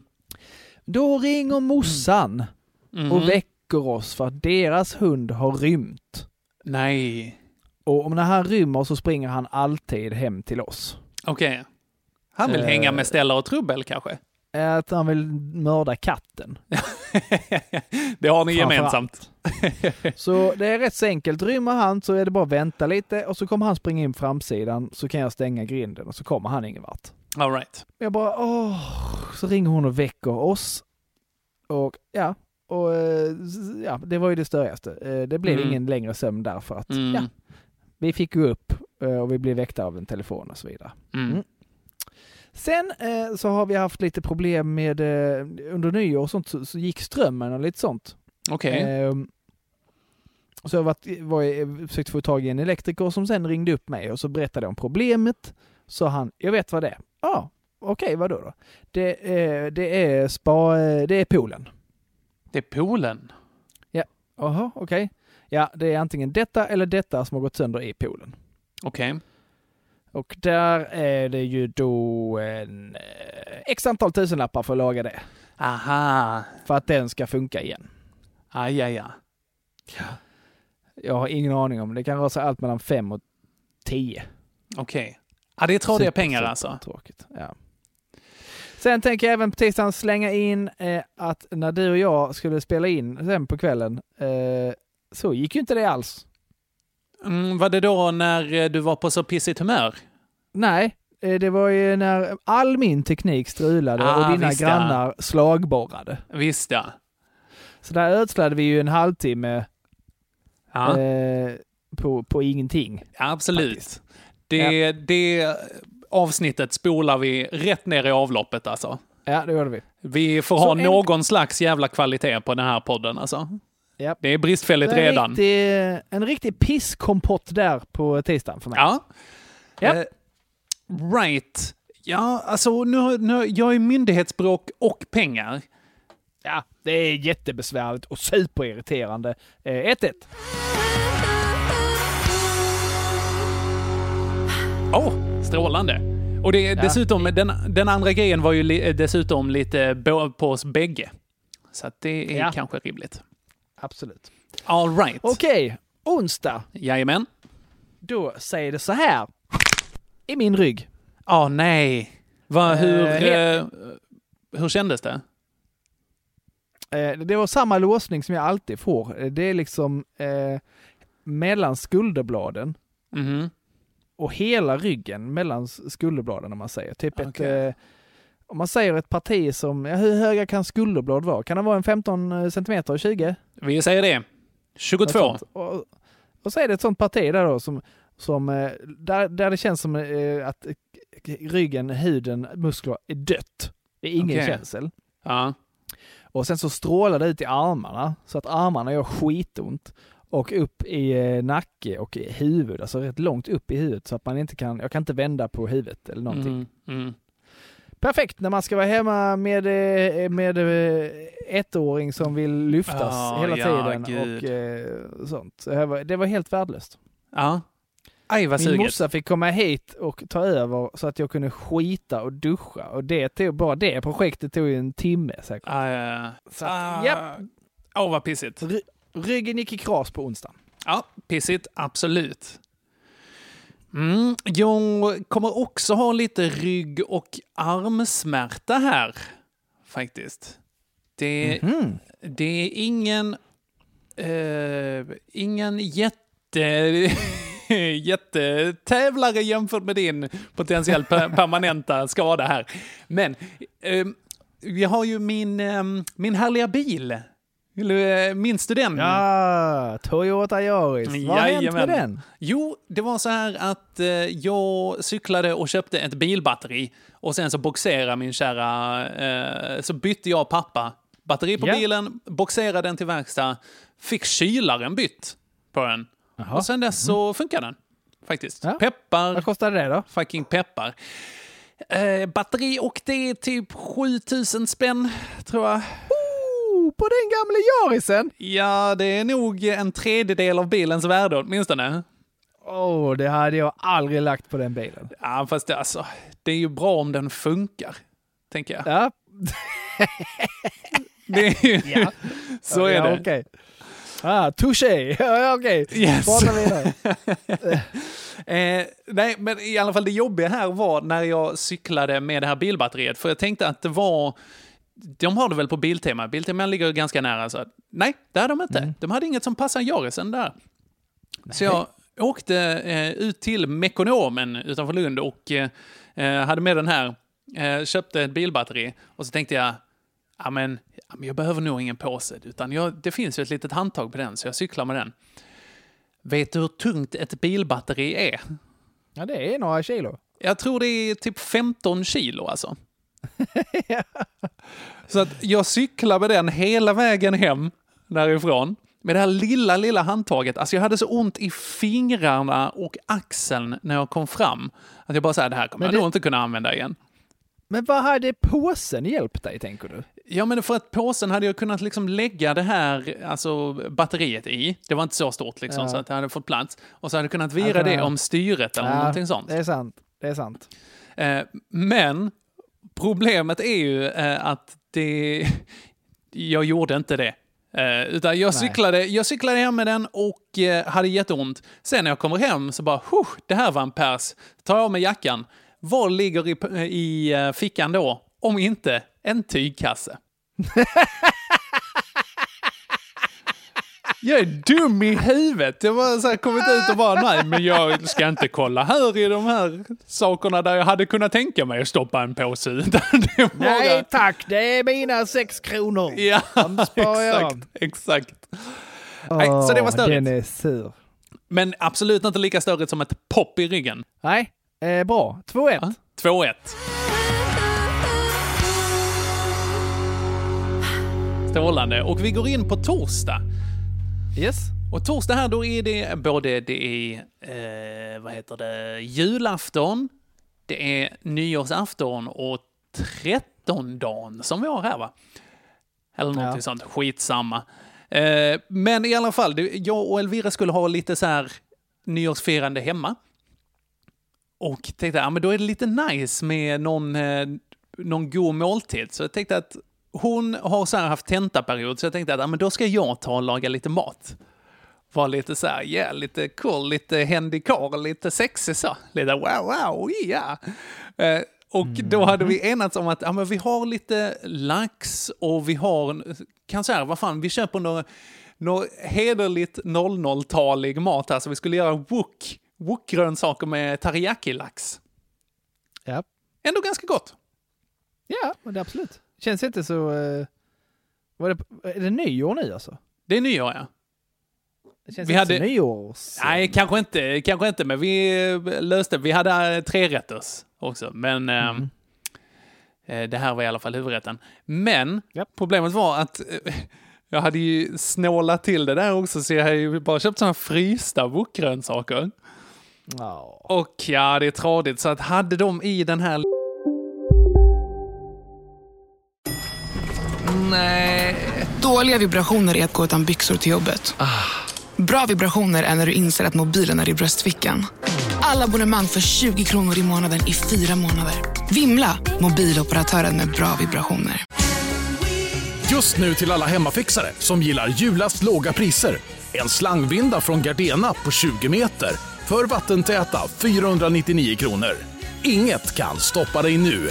[SPEAKER 1] Då ringer morsan
[SPEAKER 2] Mhm.
[SPEAKER 1] och väcker oss för att deras hund har rymt.
[SPEAKER 2] Nej.
[SPEAKER 1] Och om när han rymmer så springer han alltid hem till oss.
[SPEAKER 2] Okej. Han vill
[SPEAKER 1] Eh.
[SPEAKER 2] hänga med Stella och Trubbel kanske?
[SPEAKER 1] Att han vill mörda katten.
[SPEAKER 2] det har ni gemensamt.
[SPEAKER 1] Så det är rätt så enkelt. Rymmer han så är det bara att vänta lite och så kommer han springa in framsidan så kan jag stänga grinden och så kommer han ingen vart.
[SPEAKER 2] All right.
[SPEAKER 1] Jag bara åh, så ringer hon och väcker oss. Och ja, och eh, ja, det var ju det störigaste. Eh, Det blev
[SPEAKER 2] Mm.
[SPEAKER 1] ingen längre sömn där för att
[SPEAKER 2] Mm.
[SPEAKER 1] ja, vi fick gå upp eh, och vi blev väckta av en telefon och så vidare.
[SPEAKER 2] Mm.
[SPEAKER 1] Sen eh, så har vi haft lite problem med eh, under nyår och sånt så, så gick strömmen och lite sånt.
[SPEAKER 2] Okej.
[SPEAKER 1] Ehm, så jag varit, var, jag försökt få tag i en elektriker som sen ringde upp mig och så berättade om problemet. Så han, jag vet vad det är. Ja, ah, okej, vad då? då? Det, är- det är spa, eh, det är poolen.
[SPEAKER 2] Det är poolen.
[SPEAKER 1] Jaha, okej. Ja, det är antingen detta eller detta som har gått sönder i poolen.
[SPEAKER 2] Okej.
[SPEAKER 1] Och där är det ju då en eh, x antal tusenlappar för att laga det.
[SPEAKER 2] Aha.
[SPEAKER 1] För att den ska funka igen.
[SPEAKER 2] Aj, aj, aj.
[SPEAKER 1] Jag har ingen aning om det. kan röra sig allt mellan fem och tio.
[SPEAKER 2] Okej. Ja, det är tradiga
[SPEAKER 1] Super,
[SPEAKER 2] pengar alltså.
[SPEAKER 1] Tråkigt. Ja. Sen tänker jag även på tisdagen slänga in eh, att när du och jag skulle spela in sen på kvällen eh, så gick ju inte det alls.
[SPEAKER 2] Mm, var det då när eh, du var på så pissigt humör?
[SPEAKER 1] Nej, eh, det var ju när all min teknik strulade
[SPEAKER 2] Ah,
[SPEAKER 1] och dina
[SPEAKER 2] visst, ja.
[SPEAKER 1] grannar slagborrade.
[SPEAKER 2] Visst ja.
[SPEAKER 1] Så där ödslade vi ju en halvtimme
[SPEAKER 2] Ja,
[SPEAKER 1] eh, på, på ingenting.
[SPEAKER 2] absolut.
[SPEAKER 1] faktiskt.
[SPEAKER 2] Det, det avsnittet spolar vi rätt ner i avloppet alltså.
[SPEAKER 1] Ja, det gjorde vi.
[SPEAKER 2] Vi får
[SPEAKER 1] Så
[SPEAKER 2] ha
[SPEAKER 1] en-
[SPEAKER 2] någon slags jävla kvalitet på den här podden alltså.
[SPEAKER 1] Ja.
[SPEAKER 2] Det är bristfälligt
[SPEAKER 1] en,
[SPEAKER 2] redan.
[SPEAKER 1] riktig, en riktig pisskompott där på tisdagen för mig.
[SPEAKER 2] Ja.
[SPEAKER 1] Ja.
[SPEAKER 2] Eh, right. Ja, alltså nu, nu, jag är myndighetsbråk och pengar.
[SPEAKER 1] Ja, det är jättebesvärligt och superirriterande. Eh, 1-1.
[SPEAKER 2] Åh, oh, strålande. Och det, är
[SPEAKER 1] Ja.
[SPEAKER 2] dessutom, den, den andra grejen var ju li, dessutom lite på oss bägge. Så det är
[SPEAKER 1] Ja.
[SPEAKER 2] kanske rimligt.
[SPEAKER 1] Absolut.
[SPEAKER 2] All right.
[SPEAKER 1] Okej, onsdag.
[SPEAKER 2] Jajamän.
[SPEAKER 1] Då säger det så här. I min rygg.
[SPEAKER 2] Åh nej. Va, hur,
[SPEAKER 1] Eh,
[SPEAKER 2] eh, hur kändes det?
[SPEAKER 1] Eh, det var samma låsning som jag alltid får. Eh, Det är liksom eh, mellan skulderbladen
[SPEAKER 2] Mhm.
[SPEAKER 1] och hela ryggen mellan skulderbladen om man säger. Typ ett,
[SPEAKER 2] Okej.
[SPEAKER 1] eh, om man säger ett parti som, ja, hur höga kan skulderblad vara? Kan det vara en 15 centimeter, 20?
[SPEAKER 2] Vi säger det. 22.
[SPEAKER 1] Något sånt. Och, och så är det ett sånt parti där då som, som eh, där, där det känns som eh, att eh, ryggen, huden, muskler är dött. Det är ingen
[SPEAKER 2] Okej.
[SPEAKER 1] känsel.
[SPEAKER 2] Ja.
[SPEAKER 1] Och sen så strålar det ut i armarna så att armarna gör skitont. Och upp i eh, nacke och i huvud, alltså rätt långt upp i huvudet så att man inte kan, jag kan inte vända på huvudet eller någonting.
[SPEAKER 2] Mm, mm.
[SPEAKER 1] Perfekt när man ska vara hemma med, eh, med eh, ettåring som vill lyftas
[SPEAKER 2] Ah,
[SPEAKER 1] hela
[SPEAKER 2] ja,
[SPEAKER 1] tiden
[SPEAKER 2] gud.
[SPEAKER 1] och eh, sånt. Så det var, helt värdelöst.
[SPEAKER 2] Ja. Aj, vad
[SPEAKER 1] Min
[SPEAKER 2] suget.
[SPEAKER 1] morsa fick komma hit och ta över så att jag kunde skita och duscha och det tog, bara det projektet tog ju en timme säkert.
[SPEAKER 2] Ah, ja, ja.
[SPEAKER 1] Så att,
[SPEAKER 2] Ah.
[SPEAKER 1] japp.
[SPEAKER 2] Åh, vad pissigt.
[SPEAKER 1] Ry- ryggen gick i kras på onsdagen.
[SPEAKER 2] Ja, pissigt. Absolut. Mm, jag kommer också ha lite rygg och armsmärta här, faktiskt. Det,
[SPEAKER 1] Mhm.
[SPEAKER 2] det är ingen, eh, ingen jätte, jättetävlare jämfört med din potentiellt per, permanenta skada här. Men eh, vi har ju min, eh, min härliga bil. Eh, Minns du den?
[SPEAKER 1] Ja, Toyota Yaris. Vad har hänt med den?
[SPEAKER 2] Jo, det var så här att eh, jag cyklade och köpte ett bilbatteri och sen så boxerade min kära, eh, så bytte jag pappa batteri på
[SPEAKER 1] Ja.
[SPEAKER 2] bilen, boxerade den till verkstad, fick kylaren bytt på den.
[SPEAKER 1] Jaha.
[SPEAKER 2] Och sen dess så funkar den. Faktiskt.
[SPEAKER 1] Ja.
[SPEAKER 2] Peppar,
[SPEAKER 1] Vad kostade det då?
[SPEAKER 2] fucking peppar. Eh, batteri och det är typ 7000 spänn, tror jag.
[SPEAKER 1] Oh, på den gamla Yarisen!
[SPEAKER 2] Ja, det är nog en tredjedel av bilens värde åtminstone.
[SPEAKER 1] Åh, det hade jag aldrig lagt på den bilen.
[SPEAKER 2] Ja, fast det, alltså, det är ju bra om den funkar, tänker jag.
[SPEAKER 1] Ja,
[SPEAKER 2] ju,
[SPEAKER 1] Ja.
[SPEAKER 2] så är
[SPEAKER 1] ja,
[SPEAKER 2] det.
[SPEAKER 1] Okej. Ah, touché! Ja, okej.
[SPEAKER 2] Yes.
[SPEAKER 1] Prata vidare.
[SPEAKER 2] Eh, nej, men i alla fall det jobbiga här var när jag cyklade med det här bilbatteriet, för jag tänkte att det var de har det väl på Biltema. Biltema ligger ganska nära. Så nej, det hade de inte.
[SPEAKER 1] Mm.
[SPEAKER 2] De hade inget som passar Yarisen där. Så jag åkte eh, ut till Mekonomen utanför Lund och eh, eh, hade med den här. Eh, köpte ett bilbatteri och så tänkte jag, ja men, ja, men jag behöver nog ingen påse, utan jag, det finns ju ett litet handtag på den, så jag cyklar med den. Vet du hur tungt ett bilbatteri är?
[SPEAKER 1] Ja, det är några kilo.
[SPEAKER 2] Jag tror det är typ 15 kilo alltså. Så att jag cyklar med den hela vägen hem därifrån. Med det här lilla, lilla handtaget. Alltså jag hade så ont i fingrarna och axeln när jag kom fram. Att jag bara sa det här kommer
[SPEAKER 1] Men
[SPEAKER 2] jag
[SPEAKER 1] det-
[SPEAKER 2] nog inte kunna använda igen.
[SPEAKER 1] Men vad hade påsen hjälpt dig, tänker du?
[SPEAKER 2] Ja, men för att påsen hade jag kunnat liksom lägga det här alltså, batteriet i. Det var inte så stort liksom,
[SPEAKER 1] Ja.
[SPEAKER 2] så att det hade fått plats. Och så hade jag kunnat vira
[SPEAKER 1] Alltså,
[SPEAKER 2] det om styret eller någonting sånt.
[SPEAKER 1] Det är sant. Det är sant.
[SPEAKER 2] Eh, men problemet är ju eh, att det... Jag gjorde inte det. Eh, utan jag
[SPEAKER 1] Nej.
[SPEAKER 2] cyklade, jag cyklade hem med den och eh, hade jätteont. Sen när jag kommer hem så bara, "Huh, det här var en pers. Tar jag av mig jackan. Vad ligger i, i fickan då? Om inte en tygkasse. Jag är dum i huvudet. Jag så här kommit ut och bara, nej men jag ska inte kolla här i de här sakerna där jag hade kunnat tänka mig att stoppa en påse. Bara-
[SPEAKER 1] Nej tack, det är mina sex kronor.
[SPEAKER 2] Ja, exakt. exakt. Nej, så det var störigt.
[SPEAKER 1] Den är sur.
[SPEAKER 2] Men absolut inte lika störigt som ett pop i ryggen.
[SPEAKER 1] Nej, eh, bra. 2-1.
[SPEAKER 2] Ja, 2-1. Strålande. Och vi går in på torsdag.
[SPEAKER 1] Yes.
[SPEAKER 2] Och torsdag här, då är det både det är, eh, vad heter det, julafton, det är nyårsafton och trettondagen som vi har här va? Eller någonting
[SPEAKER 1] Ja.
[SPEAKER 2] sånt, skitsamma. Eh, men i alla fall, jag och Elvira skulle ha lite så här nyårsfirande hemma. Och tänkte, ja men då är det lite nice med någon, eh, någon god måltid. Så jag tänkte att hon har så här haft tentaperiod, så jag tänkte att ja, men då ska jag ta och laga lite mat. Var lite så här, yeah, lite cool, lite händig karl, lite sexig så. Lite wow, wow, ja. Eh, och då hade vi enats om att ja, men vi har lite lax och vi har, kan säga, vad fan, vi köper något, något hederligt 00-talig mat här, så vi skulle göra wok, wok-grönsaker med teriyaki-lax.
[SPEAKER 1] Ja.
[SPEAKER 2] Ändå ganska gott.
[SPEAKER 1] Ja, men det absolut. Känns inte så... Eh, var det, är det nyår nu alltså?
[SPEAKER 2] Det är nyår, ja.
[SPEAKER 1] Det känns
[SPEAKER 2] Vi
[SPEAKER 1] inte
[SPEAKER 2] hade-
[SPEAKER 1] så nyårs...
[SPEAKER 2] Nej, kanske inte, kanske inte, men vi eh, löste Vi hade eh, tre rätters också, men eh, eh, det här var i alla fall huvudrätten. Men
[SPEAKER 1] Japp.
[SPEAKER 2] problemet var att jag hade ju snålat till det där också, så jag hade ju bara köpt sådana frysta wokgrönsaker.
[SPEAKER 1] Ja.
[SPEAKER 2] Och ja, det är tradigt, så att hade de i den här
[SPEAKER 4] Dåliga vibrationer är att gå utan byxor till jobbet. Bra vibrationer är när du inser att mobilen är i bröstfickan. Alla abonnemang för 20 kronor i månaden i fyra månader. Vimla! Mobiloperatören med bra vibrationer.
[SPEAKER 5] Just nu till alla hemmafixare som gillar julast låga priser. En slangvinda från Gardena på 20 meter för vattentäta 499 kronor. Inget kan stoppa dig nu.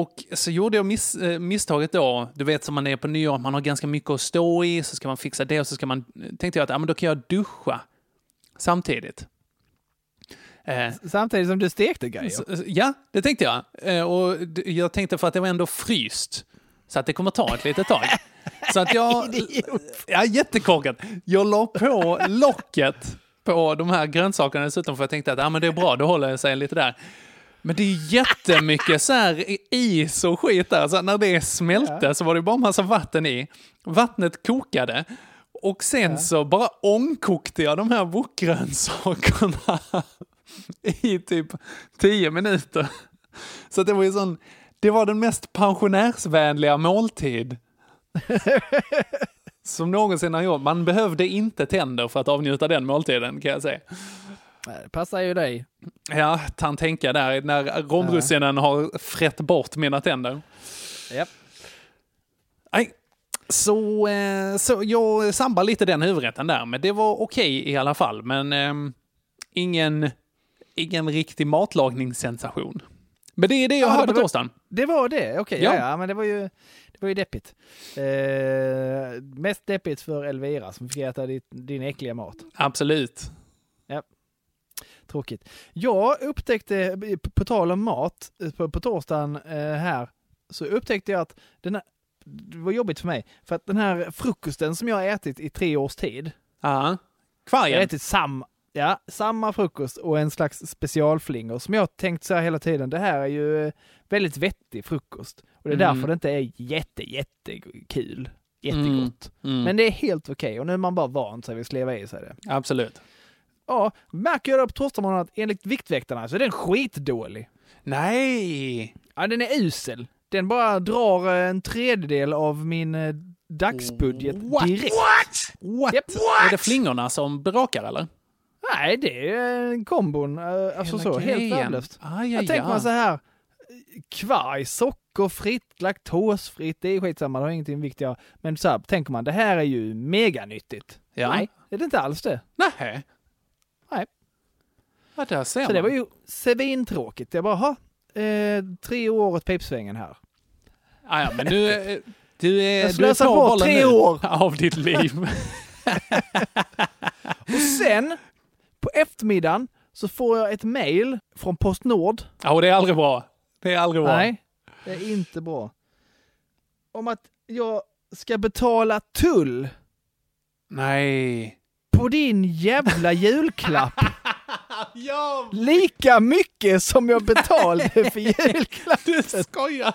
[SPEAKER 2] Och så gjorde jag miss, eh, misstaget då, du vet som man är på nyår, man har ganska mycket att stå i, så ska man fixa det och så ska man, tänkte jag att ja, men då kan jag duscha samtidigt. Eh,
[SPEAKER 1] Samtidigt som du stekte grejer.
[SPEAKER 2] ja, det tänkte jag. Eh, och jag tänkte för att det var ändå fryst, så att det kommer ta ett litet tag. Så att jag... ja, jättekorkat. Jag la på locket på de här grönsakerna dessutom för jag tänkte att ja, men det är bra, då håller det sig lite där. Men det är jättemycket så här is och skit där. Så när det smälte så var det bara massa vatten i. Vattnet kokade. Och sen så bara ångkokte jag de här wokgrönsakerna i typ 10 minuter. Så det var ju sån, det var den mest pensionärsvänliga måltid som någonsin har gjort. Man behövde inte tänder för att avnjuta den måltiden kan jag säga.
[SPEAKER 1] Det passar ju dig.
[SPEAKER 2] Ja, tan tänka där när romrussinen har frätt bort mina tänder.
[SPEAKER 1] Japp.
[SPEAKER 2] Nej, så, eh, så jag sambar lite den huvudrätten där, men det var okej i alla fall. Men ehm, ingen, ingen riktig matlagningssensation. Men det är det jag
[SPEAKER 1] Jaha,
[SPEAKER 2] hade
[SPEAKER 1] det
[SPEAKER 2] på
[SPEAKER 1] var-
[SPEAKER 2] torsdagen.
[SPEAKER 1] Det var det, okej.
[SPEAKER 2] Ja.
[SPEAKER 1] ja. ja, men det var ju, det var ju deppigt. Eh, mest deppigt för Elvira som fick äta ditt, din äckliga mat.
[SPEAKER 2] Absolut.
[SPEAKER 1] Ja. Tråkigt. Jag upptäckte, på- på tal om mat, eh, på, på torsdagen eh, här, så upptäckte jag att den här, det var jobbigt för mig, för att den här frukosten som jag har ätit i tre års tid,
[SPEAKER 2] Ja.
[SPEAKER 1] jag har
[SPEAKER 2] Kvargen.
[SPEAKER 1] ätit samma, ja, samma frukost och en slags specialflingor som jag har tänkt så här hela tiden, det här är ju eh, väldigt vettig frukost. Och det är
[SPEAKER 2] Mm.
[SPEAKER 1] därför det inte är jätte, jättekul. Jättegott.
[SPEAKER 2] Mm.
[SPEAKER 1] Men det är helt okej och nu är man bara van sig vid att sleva i sig det.
[SPEAKER 2] Absolut.
[SPEAKER 1] Ja, märker jag då på torsdagsmorgonen att enligt Viktväktarna så är den skitdålig.
[SPEAKER 2] Nej!
[SPEAKER 1] Ja, den är usel. Den bara drar eh, en tredjedel av min eh, dagsbudget
[SPEAKER 2] What?
[SPEAKER 1] direkt.
[SPEAKER 2] What?
[SPEAKER 1] Japp.
[SPEAKER 2] Är det flingorna som brakar eller?
[SPEAKER 1] Nej, det är en kombon. eh, Alltså
[SPEAKER 2] Hela
[SPEAKER 1] så, helt
[SPEAKER 2] grejen.
[SPEAKER 1] värdelöst.
[SPEAKER 2] Aj,
[SPEAKER 1] Jag tänker man så här, kvarg, sockerfritt, laktosfritt, det är skitsamma, det har ingenting viktigare. Men så här, tänker man, det här är ju meganyttigt.
[SPEAKER 2] Ja.
[SPEAKER 1] Nej, det är det inte alls det.
[SPEAKER 2] Nej.
[SPEAKER 1] Nej.
[SPEAKER 2] Ja, där ser
[SPEAKER 1] Så
[SPEAKER 2] man.
[SPEAKER 1] det var ju svintråkigt. Jag bara, ha, eh, tre år åt pipsvängen här.
[SPEAKER 2] Ah, ja, men du, eh, du är...
[SPEAKER 1] Jag slösar bort tre år.
[SPEAKER 2] Av ditt liv.
[SPEAKER 1] Och sen, på eftermiddagen, så får jag ett mail från Postnord.
[SPEAKER 2] Ja, och det är aldrig bra. Det är aldrig bra.
[SPEAKER 1] Nej, det är inte bra. Om att jag ska betala tull
[SPEAKER 2] Nej.
[SPEAKER 1] På din jävla julklapp.
[SPEAKER 2] Ja,
[SPEAKER 1] Lika mycket som jag betalade för julklappen.
[SPEAKER 2] du skojar.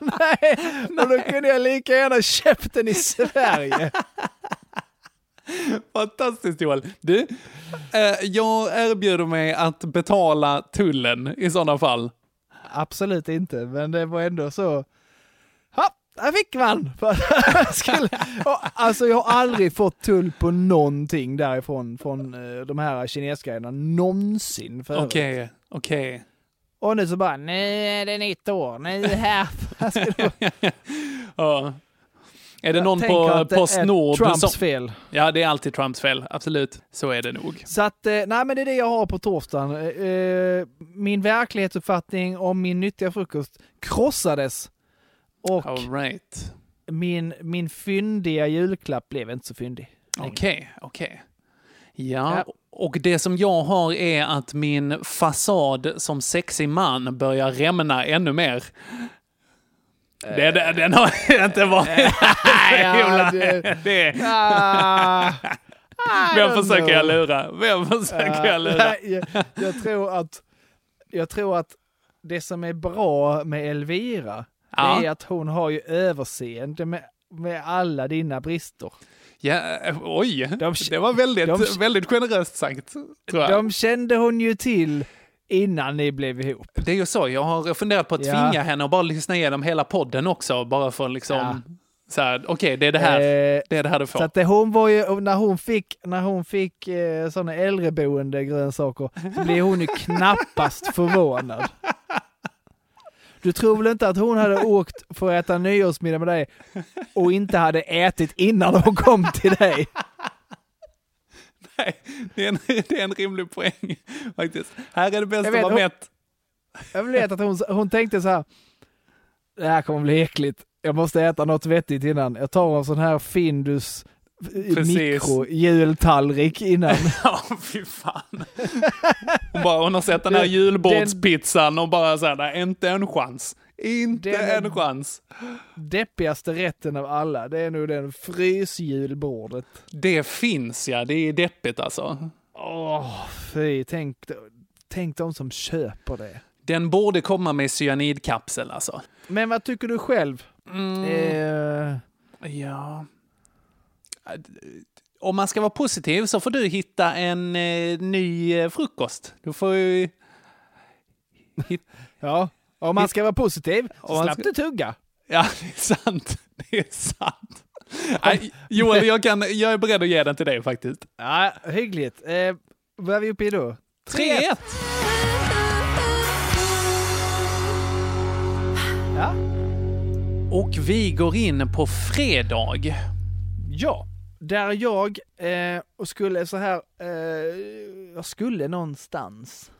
[SPEAKER 1] Nej, och då kunde jag lika gärna köpt den i Sverige.
[SPEAKER 2] Fantastiskt Joel. Du, eh, jag erbjuder mig att betala tullen i sådana fall.
[SPEAKER 1] Absolut inte, men det var ändå så. Där fick man! Skulle, alltså jag har aldrig fått tull på någonting därifrån, från eh, de här kinesgrejerna, någonsin förut.
[SPEAKER 2] Okej, okej.
[SPEAKER 1] Och nu så bara, nu är det nytt år, nu här.
[SPEAKER 2] Ja. Är det
[SPEAKER 1] Jag
[SPEAKER 2] någon på Postnord
[SPEAKER 1] Trumps
[SPEAKER 2] som...
[SPEAKER 1] fel.
[SPEAKER 2] Ja, det är alltid Trumps fel. Absolut. Så är det nog.
[SPEAKER 1] Så att, eh, nej men det är det jag har på torsdagen. Eh, Min verklighetsuppfattning om min nyttiga frukost krossades. Och
[SPEAKER 2] All right.
[SPEAKER 1] min, min fyndiga julklapp blev inte så fyndig.
[SPEAKER 2] Okej, okej.
[SPEAKER 1] Ja.
[SPEAKER 2] Ja, och det som jag har är att min fasad som sexig man börjar rämna ännu mer. Det, det, den har inte varit...
[SPEAKER 1] ja, det-
[SPEAKER 2] det,
[SPEAKER 1] Ah, I
[SPEAKER 2] Vem
[SPEAKER 1] don't
[SPEAKER 2] försöker jag lura? Vem försöker
[SPEAKER 1] Eh,
[SPEAKER 2] jag lura?
[SPEAKER 1] jag, tror att, jag tror att det som är bra med Elvira,
[SPEAKER 2] Ja.
[SPEAKER 1] det är att hon har ju överseende med, med alla dina brister.
[SPEAKER 2] Ja, eh, oj,
[SPEAKER 1] De-
[SPEAKER 2] det var väldigt,
[SPEAKER 1] de-
[SPEAKER 2] väldigt generöst sagt. Tror jag.
[SPEAKER 1] De kände hon ju till innan ni blev ihop.
[SPEAKER 2] Det är ju så, jag har funderat på att
[SPEAKER 1] Ja.
[SPEAKER 2] tvinga henne att bara lyssna igenom hela podden också, bara för liksom...
[SPEAKER 1] Ja.
[SPEAKER 2] Så här, okej, det är det här,
[SPEAKER 1] Eh,
[SPEAKER 2] det är det här du får.
[SPEAKER 1] Så att det, hon var ju, när hon fick, när hon fick eh, sådana äldreboende grönsaker så blev hon ju knappast förvånad. Du tror väl inte att hon hade åkt för att äta nyårsmiddag med dig och inte hade ätit innan hon kom till dig?
[SPEAKER 2] Nej, det är, en, det är en rimlig poäng faktiskt. Här är det bäst att vara mätt.
[SPEAKER 1] Jag vet att hon, hon tänkte så här, det här kommer bli äckligt. Jag måste äta något vettigt innan. Jag tar en sån här Findus. Mikro-jultallrik innan.
[SPEAKER 2] Ja, fy fan. Hon, bara, hon har sett den här julbordspizzan och bara så här, nej, inte en chans. Inte
[SPEAKER 1] Den-
[SPEAKER 2] en chans.
[SPEAKER 1] Deppigaste rätten av alla, det är nog den frysjulbordet.
[SPEAKER 2] Det finns ja, det är deppigt alltså.
[SPEAKER 1] Åh, fy, tänk, tänk de som köper det.
[SPEAKER 2] Den borde komma med cyanidkapsel alltså.
[SPEAKER 1] Men vad tycker du själv?
[SPEAKER 2] Mm.
[SPEAKER 1] Eh,
[SPEAKER 2] Ja. Om man ska vara positiv så får du hitta en eh, ny eh, frukost. Du får ju...
[SPEAKER 1] ja, om man ska vara positiv, så
[SPEAKER 2] man
[SPEAKER 1] slapp du tugga.
[SPEAKER 2] Ja, det är sant. Det är sant. Nej, Joel, jag, kan, jag är beredd att ge den till dig faktiskt.
[SPEAKER 1] Ja, hyggligt. Eh, vad är vi uppe i då?
[SPEAKER 2] 3-1.
[SPEAKER 1] Ja.
[SPEAKER 2] Och vi går in på fredag.
[SPEAKER 1] Ja, där jag eh, och skulle så här, eh, jag skulle någonstans.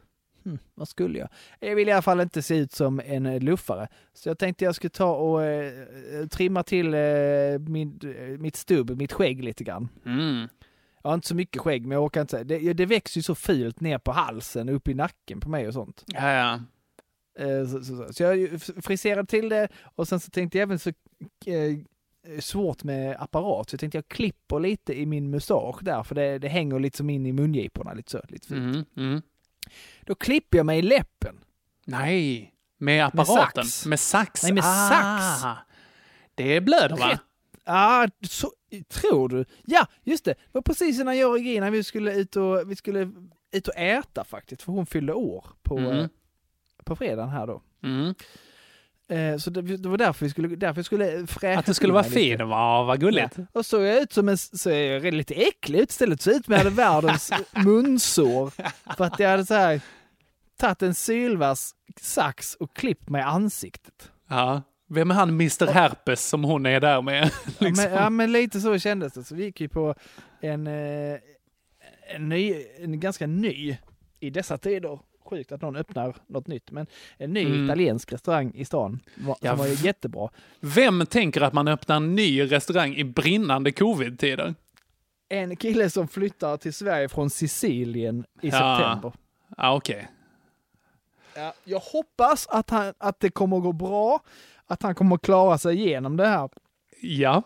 [SPEAKER 1] hm, vad skulle jag? Jag vill i alla fall inte se ut som en eh, luffare. Så jag tänkte jag skulle ta och eh, trimma till eh, min, eh, mitt stubb, mitt skägg lite grann.
[SPEAKER 2] Mm.
[SPEAKER 1] Jag har inte så mycket skägg, men jag orkar inte. Det, det växer ju så fult ner på halsen, upp i nacken på mig och sånt.
[SPEAKER 2] Ja, ja.
[SPEAKER 1] Eh, Så, så, så. så jag friserade till det och sen så tänkte jag även så svårt med apparat, så jag tänkte jag klipper lite i min mustasch där, för det, det hänger lite som in i mungiporna, lite så. Lite fult.
[SPEAKER 2] Mm, mm.
[SPEAKER 1] Då klipper jag mig i läppen.
[SPEAKER 2] Nej, med apparaten?
[SPEAKER 1] sax.
[SPEAKER 2] Med sax?
[SPEAKER 1] Nej, med
[SPEAKER 2] ah,
[SPEAKER 1] sax.
[SPEAKER 2] Det blöder va?
[SPEAKER 1] Ja, så, tror du? Ja, just det. Det var precis innan jag och Regina vi skulle ut och, vi skulle ut och äta faktiskt, för hon fyllde år på,
[SPEAKER 2] Mm.
[SPEAKER 1] eh, på fredagen här då.
[SPEAKER 2] Mm.
[SPEAKER 1] Eh, Så det, det var därför vi skulle, därför skulle fräscha
[SPEAKER 2] Att du skulle vara fin, vad vad gulligt.
[SPEAKER 1] Ja. Och så är jag ut som en, så är jag lite äcklig ut istället. Så ut jag hade världens munsår. För att jag hade så här tagit en sylvass sax och klippt mig i ansiktet.
[SPEAKER 2] Ja. Vem är han Mr Herpes som hon är där med?
[SPEAKER 1] Ja,
[SPEAKER 2] liksom.
[SPEAKER 1] men, ja, men lite så kändes det. Så vi gick ju på en, eh, en, ny, en ganska ny, i dessa tider, sjukt att någon öppnar något nytt, men en ny
[SPEAKER 2] Mm.
[SPEAKER 1] italiensk restaurang i stan var,
[SPEAKER 2] Ja,
[SPEAKER 1] som var jättebra.
[SPEAKER 2] Vem tänker att man öppnar en ny restaurang i brinnande covid-tider?
[SPEAKER 1] En kille som flyttar till Sverige från Sicilien i
[SPEAKER 2] Ja.
[SPEAKER 1] september.
[SPEAKER 2] Ja, okej.
[SPEAKER 1] Ja, jag hoppas att, han, att det kommer att gå bra, att han kommer att klara sig igenom det här.
[SPEAKER 2] Ja.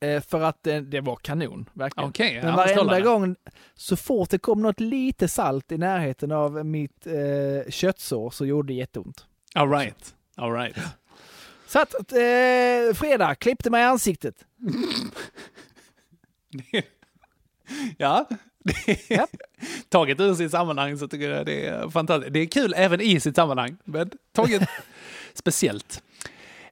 [SPEAKER 1] Eh, för att det, det var kanon, verkligen.
[SPEAKER 2] Ja,
[SPEAKER 1] Men varenda gång, så fort det kom något lite salt i närheten av mitt eh, köttsår så gjorde det jätteont.
[SPEAKER 2] All right. All right.
[SPEAKER 1] Så att, eh, fredag, klippte mig i ansiktet.
[SPEAKER 2] Ja. Taget ur sitt sammanhang så tycker jag det är fantastiskt. Det är kul även i sitt sammanhang, men taget speciellt.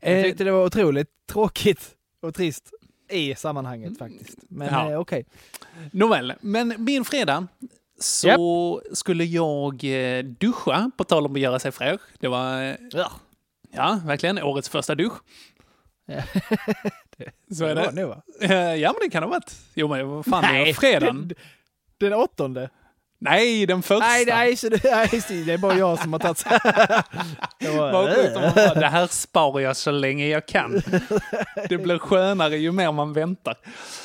[SPEAKER 1] Jag
[SPEAKER 2] Eh,
[SPEAKER 1] tyckte det var otroligt tråkigt och trist i sammanhanget faktiskt. Men
[SPEAKER 2] Ja.
[SPEAKER 1] eh, okej.
[SPEAKER 2] Nåväl, men min fredag så skulle jag eh, duscha, på tal om att göra sig fräsch. Det var, eh,
[SPEAKER 1] Ja.
[SPEAKER 2] ja, verkligen årets första dusch. Så är
[SPEAKER 1] Det var
[SPEAKER 2] det.
[SPEAKER 1] det, va?
[SPEAKER 2] Eh, Ja, men det kan ha varit. Jo, men vad fan, det
[SPEAKER 1] Nej,
[SPEAKER 2] är fredagen.
[SPEAKER 1] Den, den åttonde.
[SPEAKER 2] Nej, den första.
[SPEAKER 1] Nej, nej, så det, nej, det är bara jag som har tagit det var,
[SPEAKER 2] bara, det här sparar jag så länge jag kan. Det blir skönare ju mer man väntar.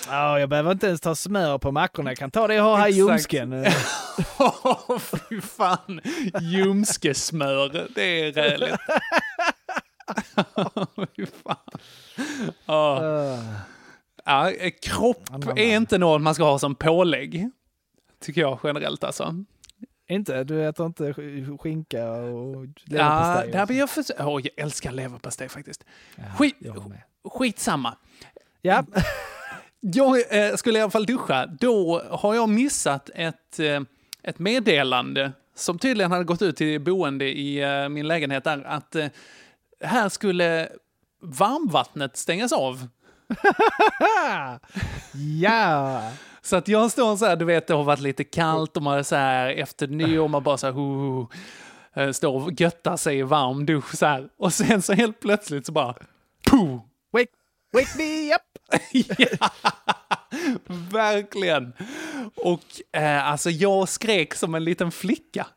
[SPEAKER 1] Ja, jag behöver inte ens ta smör på mackorna. Jag kan ta det jag har här i ljumsken.
[SPEAKER 2] Åh, fy fan. Ljumskesmör, det är räligt. fy fan. Ja. Ja, eh, kropp är inte något man ska ha som pålägg. Tycker jag generellt alltså.
[SPEAKER 1] Inte? Du äter inte sk- skinka och
[SPEAKER 2] Ja,
[SPEAKER 1] leverpastej?
[SPEAKER 2] blir jag för... Åh, jag älskar leverpastej faktiskt. Skit, skitsamma.
[SPEAKER 1] Ja.
[SPEAKER 2] Jag eh, skulle i alla fall duscha. Då har jag missat ett, eh, ett meddelande som tydligen hade gått ut till boende i eh, min lägenhet där att eh, här skulle varmvattnet stängas av.
[SPEAKER 1] ja!
[SPEAKER 2] Så att jag står så här, du vet det har varit lite kallt och man är så här efter nyår, man bara så här, ho, eh, står och göttar sig i varm dusch så här. Och sen så helt plötsligt så bara, pooh!
[SPEAKER 1] Wake, wake me up!
[SPEAKER 2] ja, verkligen. Och eh, alltså jag skrek som en liten flicka.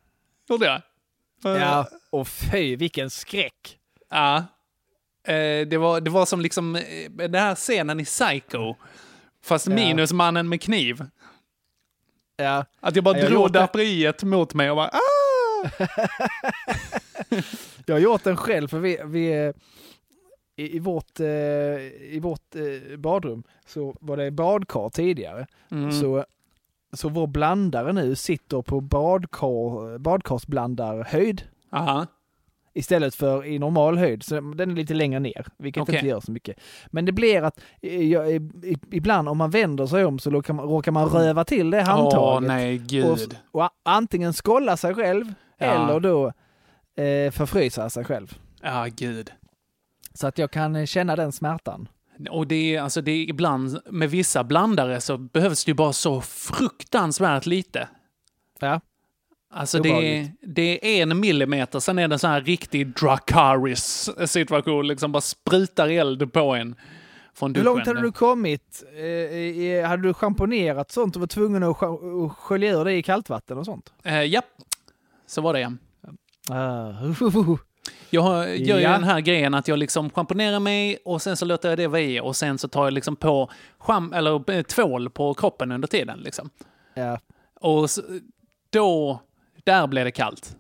[SPEAKER 2] Gjorde jag. Eh,
[SPEAKER 1] Ja, och fy vilken skräck.
[SPEAKER 2] Ja. Eh, det, var, det var som liksom eh, den här scenen i Psycho. Fast
[SPEAKER 1] Ja.
[SPEAKER 2] minus mannen med kniv.
[SPEAKER 1] Ja.
[SPEAKER 2] Att jag bara
[SPEAKER 1] Ja, jag
[SPEAKER 2] drog
[SPEAKER 1] gjort det.
[SPEAKER 2] draperiet mot mig och bara ah!
[SPEAKER 1] Jag har gjort den själv för vi, vi i, i vårt, eh, i vårt eh, badrum så var det badkar tidigare.
[SPEAKER 2] Mm.
[SPEAKER 1] Så, så vår blandare nu sitter på badkar, badkarsblandarhöjd
[SPEAKER 2] Aha.
[SPEAKER 1] Istället för i normal höjd. Så den är lite längre ner, vilket
[SPEAKER 2] Okej.
[SPEAKER 1] inte gör så mycket. Men det blir att eh, i- ibland om man vänder sig om så råkar man, råkar man röva till det handtaget.
[SPEAKER 2] Åh nej, gud.
[SPEAKER 1] Och, och antingen skolla sig själv
[SPEAKER 2] Ja.
[SPEAKER 1] eller då eh, förfrysa sig själv.
[SPEAKER 2] Ja, gud.
[SPEAKER 1] Så att jag kan eh, känna den smärtan.
[SPEAKER 2] Och det är, alltså det är ibland, med vissa blandare så behövs det ju bara så fruktansvärt lite.
[SPEAKER 1] Ja.
[SPEAKER 2] Alltså det det är en millimeter, sen är det en sån här riktig Dracaris situation, liksom bara sprutar eld på en
[SPEAKER 1] Hur långt hade du kommit? Eh, i- hade du schamponerat sånt och var tvungen att sk- att skölja ur det i kallt vatten och sånt?
[SPEAKER 2] Eh, japp. Så var det.
[SPEAKER 1] Ah,
[SPEAKER 2] Jag har- gör ju
[SPEAKER 1] Ja.
[SPEAKER 2] den här grejen att jag liksom schamponerar mig och sen så låter jag det vara i och sen så tar jag liksom på scham eller eh, tvål på kroppen under tiden. Liksom.
[SPEAKER 1] Ja.
[SPEAKER 2] Och så, då, där blev det kallt.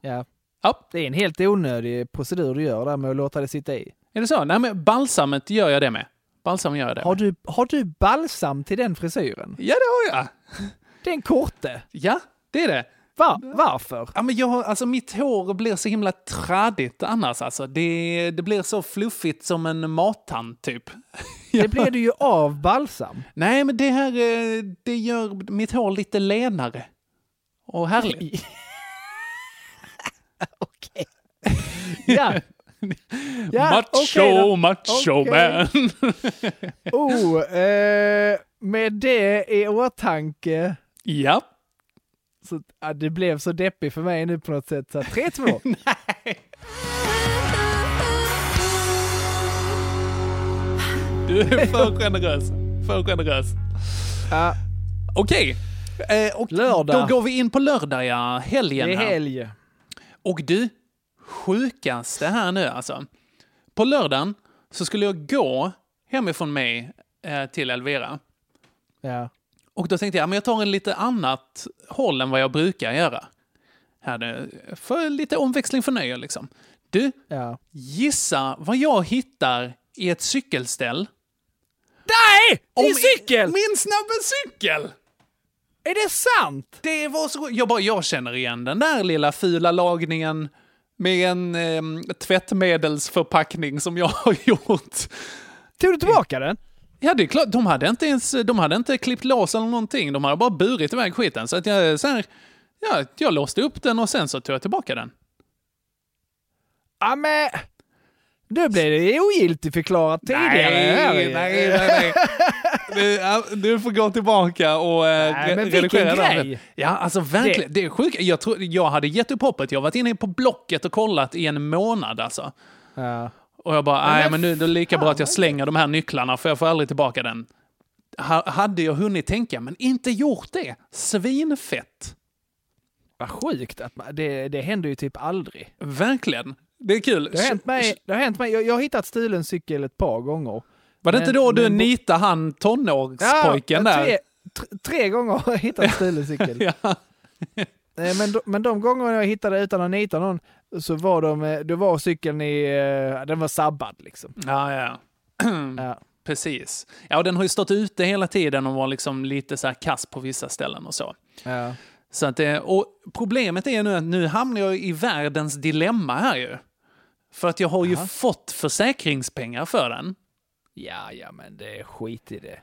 [SPEAKER 1] Ja.
[SPEAKER 2] ja.
[SPEAKER 1] Det är en helt onödig procedur du gör där med att låta det sitta i.
[SPEAKER 2] Är det så? Nej, men balsamet gör jag det med. Balsam gör jag det
[SPEAKER 1] Har
[SPEAKER 2] med.
[SPEAKER 1] du, har du balsam till den frisyren?
[SPEAKER 2] Ja, det har jag.
[SPEAKER 1] Den korte?
[SPEAKER 2] Ja, det är det.
[SPEAKER 1] Va? Varför?
[SPEAKER 2] Ja, men jag, alltså, mitt hår blir så himla traddigt annars. Alltså. Det, det blir så fluffigt som en mattand, typ.
[SPEAKER 1] Det blir du ju av balsam.
[SPEAKER 2] Nej, men det här eh, det gör mitt hår lite lenare. Och härligt.
[SPEAKER 1] Ja. Ja,
[SPEAKER 2] macho,
[SPEAKER 1] okej då.
[SPEAKER 2] macho
[SPEAKER 1] Okej.
[SPEAKER 2] man.
[SPEAKER 1] Oh, eh, med det i åtanke.
[SPEAKER 2] ja.
[SPEAKER 1] Så, ja, det blev så deppigt för mig nu på något sätt. Så 3-2.
[SPEAKER 2] Du är för generös. För generös.
[SPEAKER 1] Ja.
[SPEAKER 2] Okej. Eh, och
[SPEAKER 1] Lördag.
[SPEAKER 2] Då går vi in på lördag, ja. Helgen.
[SPEAKER 1] Det är
[SPEAKER 2] här.
[SPEAKER 1] helg.
[SPEAKER 2] Och du, sjukaste här nu alltså. På lördagen så skulle jag gå hemifrån mig eh, till Elvira.
[SPEAKER 1] Ja.
[SPEAKER 2] Och då tänkte jag, men jag tar en lite annat håll än vad jag brukar göra. Här nu, för lite omväxling för nöje liksom. Du,
[SPEAKER 1] Ja.
[SPEAKER 2] gissa vad jag hittar i ett cykelställ?
[SPEAKER 1] Nej! Din cykel!
[SPEAKER 2] Min snabba cykel!
[SPEAKER 1] Är det sant?
[SPEAKER 2] Det var så jag, bara, jag känner igen den där lilla fula lagningen med en eh, tvättmedelsförpackning som jag har gjort.
[SPEAKER 1] Tog du tillbaka den?
[SPEAKER 2] Ja, det är klart. De hade inte ens de hade inte klippt lås eller någonting. De hade bara burit iväg skiten. Så att jag, så här, ja, jag låste upp den och sen så tog jag tillbaka den.
[SPEAKER 1] Ja, men... Nu blev det ogiltigförklarat tidigare. här ju.
[SPEAKER 2] nej, nej, nej. Du, får gå tillbaka och eh,
[SPEAKER 1] Nej, men
[SPEAKER 2] redigera
[SPEAKER 1] grej!
[SPEAKER 2] Ja, alltså verkligen. Det, är sjukt. Jag, tror, jag hade gett upp hoppet. Jag har varit inne på Blocket och kollat i en månad alltså.
[SPEAKER 1] Ja.
[SPEAKER 2] Och jag bara, nej men nu är det lika bra att jag slänger de här nycklarna för jag får aldrig tillbaka den. Ha, hade jag hunnit tänka, men inte gjort det. Svinfett.
[SPEAKER 1] Vad sjukt. Att man, det, det händer ju typ aldrig.
[SPEAKER 2] Verkligen. Det är kul.
[SPEAKER 1] Det har hänt mig. Det har hänt mig. Jag, jag har hittat stulen cykel ett par gånger.
[SPEAKER 2] Var det
[SPEAKER 1] Men-
[SPEAKER 2] inte då du
[SPEAKER 1] men-
[SPEAKER 2] nitade han tonårspojken
[SPEAKER 1] ja,
[SPEAKER 2] där?
[SPEAKER 1] Tre, tre, gånger har jag hittat stulen cykel.
[SPEAKER 2] ja.
[SPEAKER 1] Eh, Men, de, men de gångerna jag hittade utan att nita någon så var de, eh, då var cykeln i, eh, den var sabbad liksom.
[SPEAKER 2] Ja, ja.
[SPEAKER 1] Ja.
[SPEAKER 2] Precis. Ja, och den har ju stått ute hela tiden och var liksom lite så här kass på vissa ställen och så.
[SPEAKER 1] Ja.
[SPEAKER 2] Så att det, och problemet är nu att nu hamnar jag i världens dilemma här ju. För att jag har ju fått försäkringspengar för den.
[SPEAKER 1] ja, ja, men det är skit i det.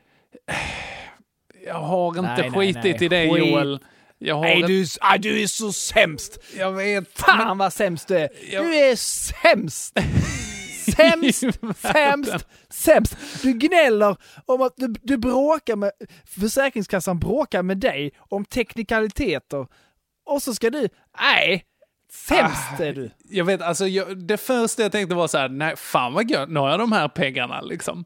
[SPEAKER 2] Jag har inte
[SPEAKER 1] Nej, nej,
[SPEAKER 2] skitit
[SPEAKER 1] nej.
[SPEAKER 2] i det
[SPEAKER 1] Skit.
[SPEAKER 2] Joel. Jag har
[SPEAKER 1] Nej,
[SPEAKER 2] ett-
[SPEAKER 1] du, ah, du är så sämst!
[SPEAKER 2] Jag vet.
[SPEAKER 1] Fan vad sämst du är! Du är sämst! Sämst, sämst, sämst! Du gnäller om att du, du bråkar med... Försäkringskassan bråkar med dig om teknikaliteter. Och så ska du... Nej! Sämst är du!
[SPEAKER 2] Jag vet, alltså jag, det första jag tänkte var så här, nej fan vad gött, nu har jag de här pengarna liksom.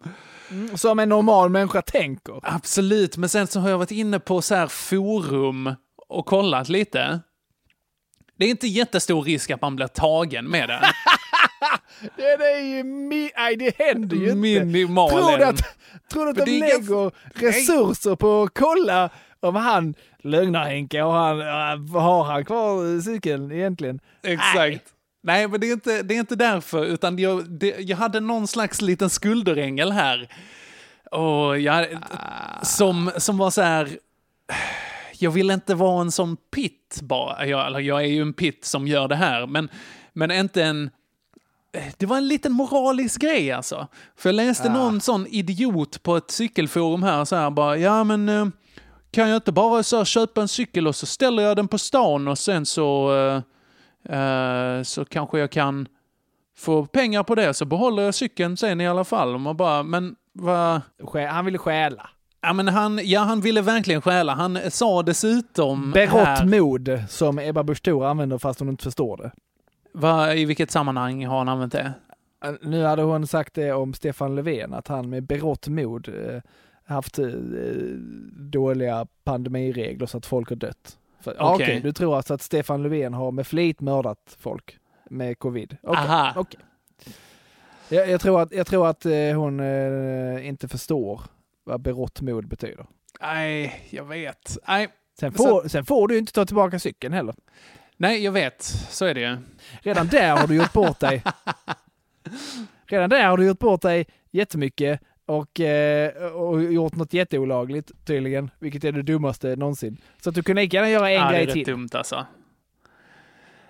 [SPEAKER 1] Som en normal människa tänker.
[SPEAKER 2] Absolut, men sen så har jag varit inne på så här forum och kollat lite. Det är inte jättestor risk att man blir tagen med den.
[SPEAKER 1] Det är ju... Mi- nej, det händer ju inte.
[SPEAKER 2] Minimalen.
[SPEAKER 1] Tror du att, tror du att de lägger resurser på att kolla om han, lögnar-Henke, har han, äh, har han kvar cykeln egentligen?
[SPEAKER 2] Exakt.
[SPEAKER 1] Nej.
[SPEAKER 2] Nej, men det är inte, det är inte därför, utan jag, det, jag hade någon slags liten skulderängel här. Och jag, som, som var så här, jag vill inte vara en sån pitt bara. Jag, jag är ju en pitt som gör det här, men, men inte en... Det var en liten moralisk grej alltså. För jag läste
[SPEAKER 1] Ah.
[SPEAKER 2] någon sån idiot på ett cykelforum här så här bara, ja men eh, kan jag inte bara så här, köpa en cykel och så ställer jag den på stan och sen så, eh, eh, så kanske jag kan få pengar på det så behåller jag cykeln sen i alla fall. Och man bara, men vad...
[SPEAKER 1] Han ville stjäla.
[SPEAKER 2] Ja, men han, ja, han ville verkligen stjäla. Han sa dessutom...
[SPEAKER 1] Berått mod, som Ebba Busch Thor använder fast hon inte förstår det.
[SPEAKER 2] vad, I vilket sammanhang har han använt det?
[SPEAKER 1] Äh, Nu hade hon sagt det om Stefan Löfven, att han med berått mod eh, haft eh, dåliga pandemiregler så att folk har dött.
[SPEAKER 2] Okej.
[SPEAKER 1] Okej, du tror alltså att Stefan Löfven har med flit mördat folk med covid? Okej,
[SPEAKER 2] Aha.
[SPEAKER 1] okej. Jag, jag tror att, jag tror att eh, hon eh, inte förstår vad berått mod betyder.
[SPEAKER 2] Nej, jag vet. Nej,
[SPEAKER 1] Sen
[SPEAKER 2] Så-
[SPEAKER 1] får, sen får du inte ta tillbaka cykeln heller.
[SPEAKER 2] nej, jag vet. Så är det ju.
[SPEAKER 1] Redan där har du gjort bort dig. Redan där har du gjort bort dig jättemycket och, eh, och gjort något jätteolagligt tydligen, vilket är det dummaste någonsin. Så att du kunde lika gärna göra en
[SPEAKER 2] ja, det
[SPEAKER 1] grej
[SPEAKER 2] är rätt
[SPEAKER 1] till.
[SPEAKER 2] dumt alltså.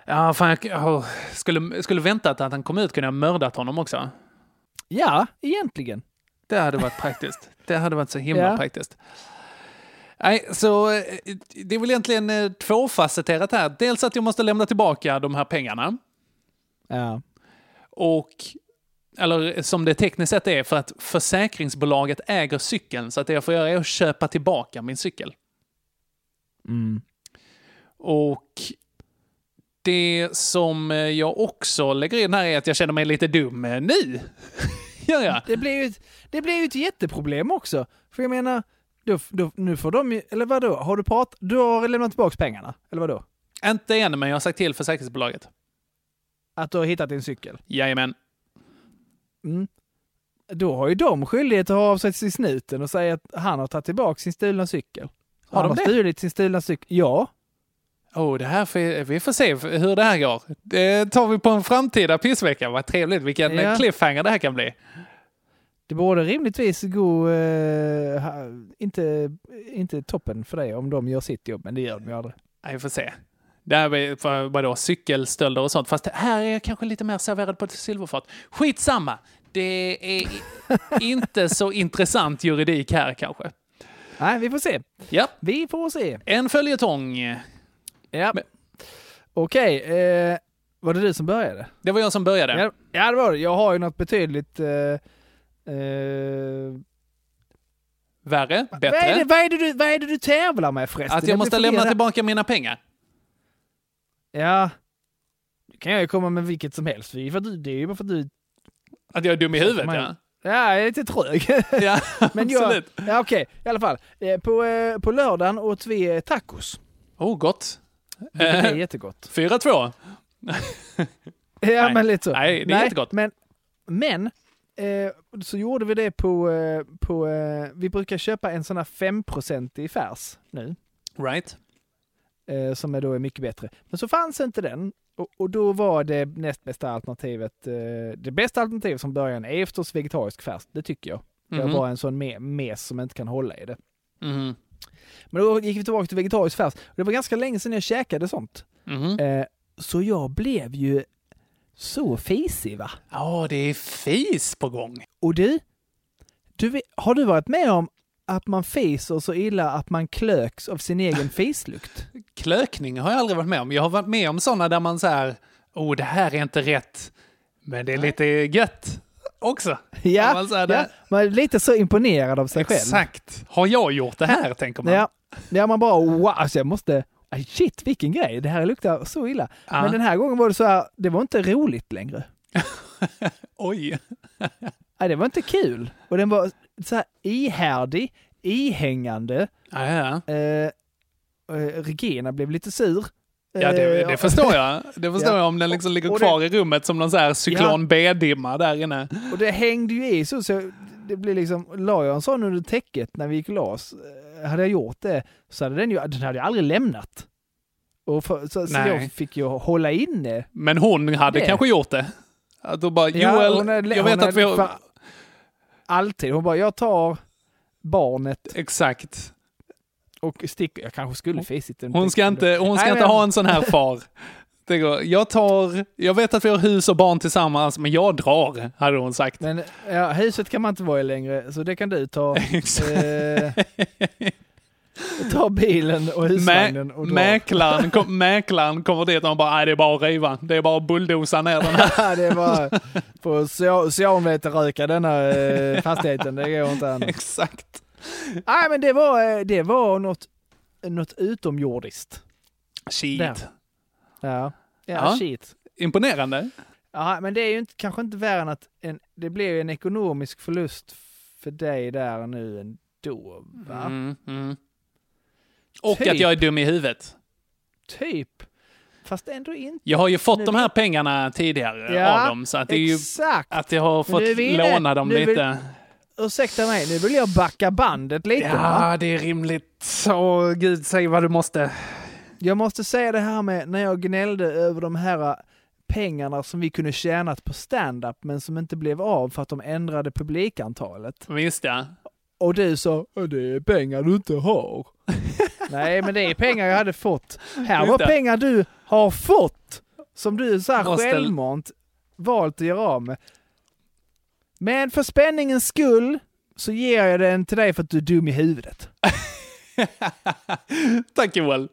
[SPEAKER 2] Ja, fan, jag oh, skulle, skulle väntat att han kom ut kunde jag mördat honom också.
[SPEAKER 1] Ja, egentligen.
[SPEAKER 2] Det hade varit praktiskt. Det hade varit så himla
[SPEAKER 1] Ja.
[SPEAKER 2] praktiskt. Nej, så eh, det är väl egentligen eh, tvåfacetterat här. Dels att jag måste lämna tillbaka de här pengarna.
[SPEAKER 1] Ja.
[SPEAKER 2] Och, eller som det tekniskt sett är, för att försäkringsbolaget äger cykeln. Så att det jag får göra är att köpa tillbaka min cykel.
[SPEAKER 1] Mm.
[SPEAKER 2] Och det som jag också lägger in här är att jag känner mig lite dum nu. Gör jag?
[SPEAKER 1] Det blir ju ett, det blir ett jätteproblem också. För jag menar, då, då, nu får de ju, eller vadå, har du pratat, du har lämnat tillbaka pengarna? Eller vadå?
[SPEAKER 2] Inte än, men jag har sagt till försäkringsbolaget.
[SPEAKER 1] Att du har hittat din cykel?
[SPEAKER 2] Jajamän.
[SPEAKER 1] Mm. Då har ju de skyldighet att ha av sig till snuten och säga att han har tagit tillbaka sin stulna cykel.
[SPEAKER 2] Har
[SPEAKER 1] han
[SPEAKER 2] de
[SPEAKER 1] har
[SPEAKER 2] det?
[SPEAKER 1] stulit sin stulna cykel. Ja.
[SPEAKER 2] Oh, det här får, vi får se hur det här går. Det tar vi på en framtida pissvecka. Vad trevligt. Vilken
[SPEAKER 1] Ja.
[SPEAKER 2] cliffhanger det här kan bli.
[SPEAKER 1] Det borde rimligtvis gå, eh, inte, inte toppen för dig om de gör sitt jobb, men det gör de ju aldrig.
[SPEAKER 2] Vi får se. Det här för, vadå, cykelstölder och sånt. Fast här är jag kanske lite mer serverad på ett silverfat. Skitsamma. Det är inte så intressant juridik här kanske.
[SPEAKER 1] Nej, vi får se.
[SPEAKER 2] Ja.
[SPEAKER 1] Vi får se.
[SPEAKER 2] En följetong.
[SPEAKER 1] Ja. Okej, eh, var det du som började?
[SPEAKER 2] Det var jag som började.
[SPEAKER 1] Ja, ja, det var det. Jag har ju något betydligt... Eh, eh,
[SPEAKER 2] Värre,
[SPEAKER 1] vad, är
[SPEAKER 2] bättre.
[SPEAKER 1] det, vad, är det du, vad är det du tävlar med förresten?
[SPEAKER 2] Att jag måste lämna tillbaka mina pengar.
[SPEAKER 1] Ja. Det kan jag ju komma med vilket som helst. Det är ju för att du- det är ju bara för att du...
[SPEAKER 2] Att jag är dum i huvudet, ja.
[SPEAKER 1] Ja, jag är lite trög.
[SPEAKER 2] Ja,
[SPEAKER 1] Men jag,
[SPEAKER 2] absolut.
[SPEAKER 1] ja, okej, i alla fall. Eh, På, eh, på lördagen åt vi eh, tacos.
[SPEAKER 2] Oh, gott.
[SPEAKER 1] Vilket är
[SPEAKER 2] Eh,
[SPEAKER 1] jättegott.
[SPEAKER 2] 4-2.
[SPEAKER 1] Ja,
[SPEAKER 2] Nej.
[SPEAKER 1] men lite så.
[SPEAKER 2] Nej, det är jättegott.
[SPEAKER 1] Men, men eh, så gjorde vi det på, på eh, vi brukar köpa en sån här 5% färs nu.
[SPEAKER 2] Right.
[SPEAKER 1] Som är då är mycket bättre. Men så fanns inte den. Och, och då var det näst bästa alternativet, eh, det bästa alternativet från början är förstås vegetarisk färs, det tycker jag.
[SPEAKER 2] Mhm.
[SPEAKER 1] Jag var en sån me- mes som inte kan hålla i det.
[SPEAKER 2] Mhm.
[SPEAKER 1] Men då gick vi tillbaka till vegetarisk färs. Och det var ganska länge sedan jag käkade sånt.
[SPEAKER 2] Mhm.
[SPEAKER 1] Eh, så jag blev ju så fisig va?
[SPEAKER 2] Ja, det är fis på gång.
[SPEAKER 1] Och du, du har du varit med om att man fiser så illa att man klöks av sin egen fislukt?
[SPEAKER 2] Klökning har jag aldrig varit med om. Jag har varit med om sådana där man säger, oh det här är inte rätt, men det är lite gött också.
[SPEAKER 1] Ja,
[SPEAKER 2] man säger
[SPEAKER 1] ja,
[SPEAKER 2] det.
[SPEAKER 1] man är lite så imponerad av sig själv.
[SPEAKER 2] Exakt. Har jag gjort det här, tänker man.
[SPEAKER 1] Ja, ja man bara wow, alltså jag måste, shit vilken grej, det här luktar så illa.
[SPEAKER 2] Ja.
[SPEAKER 1] Men den här gången var det så här, det var inte roligt längre.
[SPEAKER 2] Oj.
[SPEAKER 1] Nej, det var inte kul. Och den var så här ihärdig, ihängande.
[SPEAKER 2] Ja, ja.
[SPEAKER 1] Eh, eh, Regina blev lite sur.
[SPEAKER 2] Ja, det,
[SPEAKER 1] Eh,
[SPEAKER 2] det förstår jag. Det förstår
[SPEAKER 1] Ja.
[SPEAKER 2] jag om den liksom ligger
[SPEAKER 1] Och det-
[SPEAKER 2] kvar i rummet som någon så här cyklon B-dimma där inne.
[SPEAKER 1] Och det hängde ju i så, så det blir liksom, la jag en sån under täcket när vi gick och la oss, eh, hade jag gjort det så hade den ju, den hade jag aldrig lämnat. Och för, så, så jag fick ju hålla inne.
[SPEAKER 2] Men hon hade
[SPEAKER 1] Det.
[SPEAKER 2] kanske gjort det. Att då bara,
[SPEAKER 1] Ja,
[SPEAKER 2] Joel,
[SPEAKER 1] hade-
[SPEAKER 2] jag vet att
[SPEAKER 1] hade
[SPEAKER 2] vi har...
[SPEAKER 1] Alltid. Hon bara, jag tar barnet
[SPEAKER 2] Exakt.
[SPEAKER 1] och sticker. Jag kanske skulle fisit den.
[SPEAKER 2] Hon ska inte, hon ska
[SPEAKER 1] Nej,
[SPEAKER 2] inte
[SPEAKER 1] men-
[SPEAKER 2] ha en sån här far. Det går. Jag tar, jag vet att vi har hus och barn tillsammans, men jag drar, hade hon sagt.
[SPEAKER 1] Men ja, huset kan man inte vara i längre, så det kan du ta. eh, ta bilen och husvagnen och dra.
[SPEAKER 2] mäklaren, kom, mäklaren kommer dit och bara, nej det är bara att riva. Det är bara att bulldoza ner den här.
[SPEAKER 1] Det var på cyanväteröka denna eh, fastigheten. Det går inte an.
[SPEAKER 2] Exakt.
[SPEAKER 1] Nej, men det var, eh, det var något, något utomjordiskt.
[SPEAKER 2] Shit.
[SPEAKER 1] Där. Ja, ja,
[SPEAKER 2] Ja.
[SPEAKER 1] shit.
[SPEAKER 2] Imponerande.
[SPEAKER 1] Ja, men det är ju inte, kanske inte värre än att en, det ju en ekonomisk förlust för dig där nu ändå, va?
[SPEAKER 2] Mm, mm. Och
[SPEAKER 1] Typ.
[SPEAKER 2] att jag är dum i huvudet.
[SPEAKER 1] Typ. Fast ändå inte.
[SPEAKER 2] Jag har ju fått
[SPEAKER 1] Nu
[SPEAKER 2] de här pengarna tidigare
[SPEAKER 1] Ja,
[SPEAKER 2] av dem, så att det är ju
[SPEAKER 1] exakt.
[SPEAKER 2] att jag har fått låna dem
[SPEAKER 1] nu vill-
[SPEAKER 2] lite.
[SPEAKER 1] Ursäkta mig, nu vill jag backa bandet lite. va?
[SPEAKER 2] Ja, det är rimligt. Åh, gud, säg vad du måste.
[SPEAKER 1] Jag måste säga det här med när jag gnällde över de här äh, pengarna som vi kunde tjänat på stand-up men som inte blev av för att de ändrade publikantalet.
[SPEAKER 2] Visst ja.
[SPEAKER 1] Och du sa "Ja, det är pengar du inte har. Nej, men det är pengar jag hade fått. Här var pengar du har fått som du så här
[SPEAKER 2] Måste-
[SPEAKER 1] självmant valt att göra av med. Men för spänningens skull så ger jag den till dig för att du är dum i huvudet.
[SPEAKER 2] Tack Joel.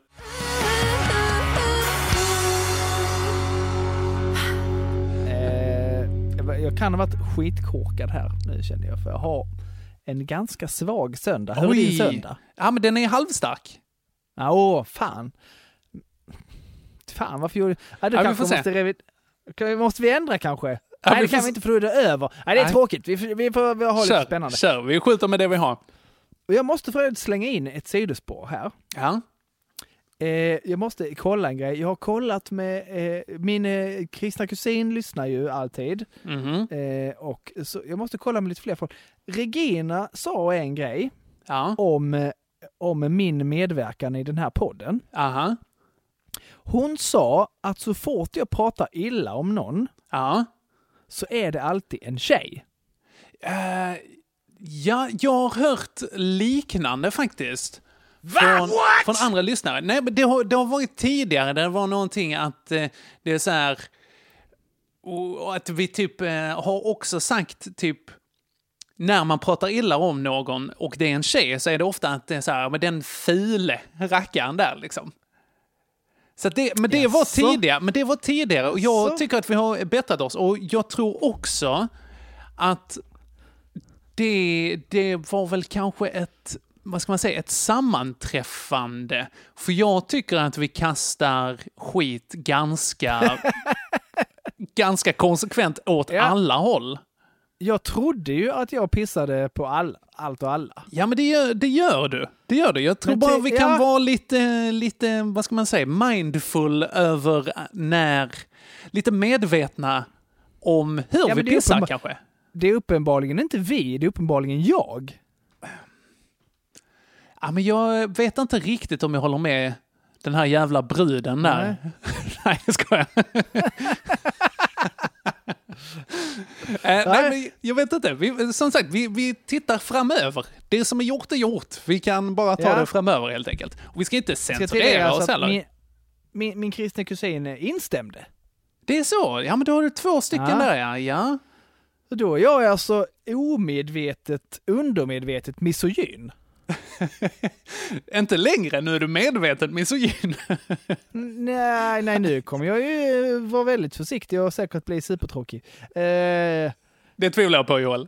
[SPEAKER 1] Eh, jag- jag kan ha varit skitkorkad här nu känner jag, för jag har en ganska svag söndag. Hur är din söndag?
[SPEAKER 2] Ja, men den är halvstark.
[SPEAKER 1] Ja, åh, fan. Fan, varför gjorde ja, du
[SPEAKER 2] Ja, vi
[SPEAKER 1] kanske
[SPEAKER 2] se.
[SPEAKER 1] måste revi... Kan- Måste vi ändra kanske?
[SPEAKER 2] Ja,
[SPEAKER 1] Nej,
[SPEAKER 2] vi
[SPEAKER 1] det kan vi inte för då är över. Nej, det är
[SPEAKER 2] Nej.
[SPEAKER 1] tråkigt. Vi, vi får vi har lite
[SPEAKER 2] Kör,
[SPEAKER 1] spännande.
[SPEAKER 2] kör. Vi skjuter med det vi har.
[SPEAKER 1] Och jag måste för slänga in ett sidospår här.
[SPEAKER 2] Ja.
[SPEAKER 1] Eh, jag måste kolla en grej. Jag har kollat med, eh, min eh, kristna kusin lyssnar ju alltid.
[SPEAKER 2] Mhm.
[SPEAKER 1] Eh, och så jag måste kolla med lite fler folk. Regina sa en grej
[SPEAKER 2] Ja.
[SPEAKER 1] om, eh, om min medverkan i den här podden.
[SPEAKER 2] Aha.
[SPEAKER 1] Hon sa att så fort jag pratar illa om någon
[SPEAKER 2] Ja.
[SPEAKER 1] så är det alltid en tjej.
[SPEAKER 2] Eh, ja, jag har hört liknande faktiskt. Från, från andra lyssnare. Nej, men det har, det har varit tidigare, det var någonting att eh, det är så här... Och, att vi typ eh, har också sagt typ... När man pratar illa om någon och det är en tjej så är det ofta att det är så här, men den fule rackaren där liksom. Så det, men det var
[SPEAKER 1] Jaså?
[SPEAKER 2] tidigare, men det var tidigare och jag
[SPEAKER 1] Jaså?
[SPEAKER 2] tycker att vi har bättrat oss och jag tror också att det, det var väl kanske ett, vad ska man säga, ett sammanträffande. För jag tycker att vi kastar skit ganska, ganska konsekvent åt
[SPEAKER 1] Ja.
[SPEAKER 2] alla håll.
[SPEAKER 1] Jag trodde ju att jag pissade på all, allt och alla.
[SPEAKER 2] Ja, men det gör, det gör du. Det gör du. Jag tror bara vi kan
[SPEAKER 1] ja.
[SPEAKER 2] vara lite, lite, vad ska man säga, mindful över när, lite medvetna om hur
[SPEAKER 1] Ja,
[SPEAKER 2] vi pissar kanske.
[SPEAKER 1] Det är uppenbarligen inte vi, det är uppenbarligen jag.
[SPEAKER 2] Ja, men jag vet inte riktigt om jag håller med den här jävla bruden där.
[SPEAKER 1] Nej.
[SPEAKER 2] Nej, jag skojar. eh, nej, men jag vet inte. Vi, som sagt, vi, vi tittar framöver. Det som är gjort är gjort. Vi kan bara ta
[SPEAKER 1] Ja.
[SPEAKER 2] det framöver helt enkelt. Och vi ska inte censurera oss
[SPEAKER 1] att
[SPEAKER 2] heller.
[SPEAKER 1] min, min, min kristna kusin instämde.
[SPEAKER 2] Det är så? Ja, men då har du två stycken
[SPEAKER 1] Ja.
[SPEAKER 2] där ja. ja.
[SPEAKER 1] Då är jag alltså omedvetet, undermedvetet misogyn.
[SPEAKER 2] Inte längre, nu är du medvetet misogyn.
[SPEAKER 1] Nej, nej, nu kommer jag ju vara väldigt försiktig och säkert bli supertråkig. Eh,
[SPEAKER 2] det tvivlar jag på Joel.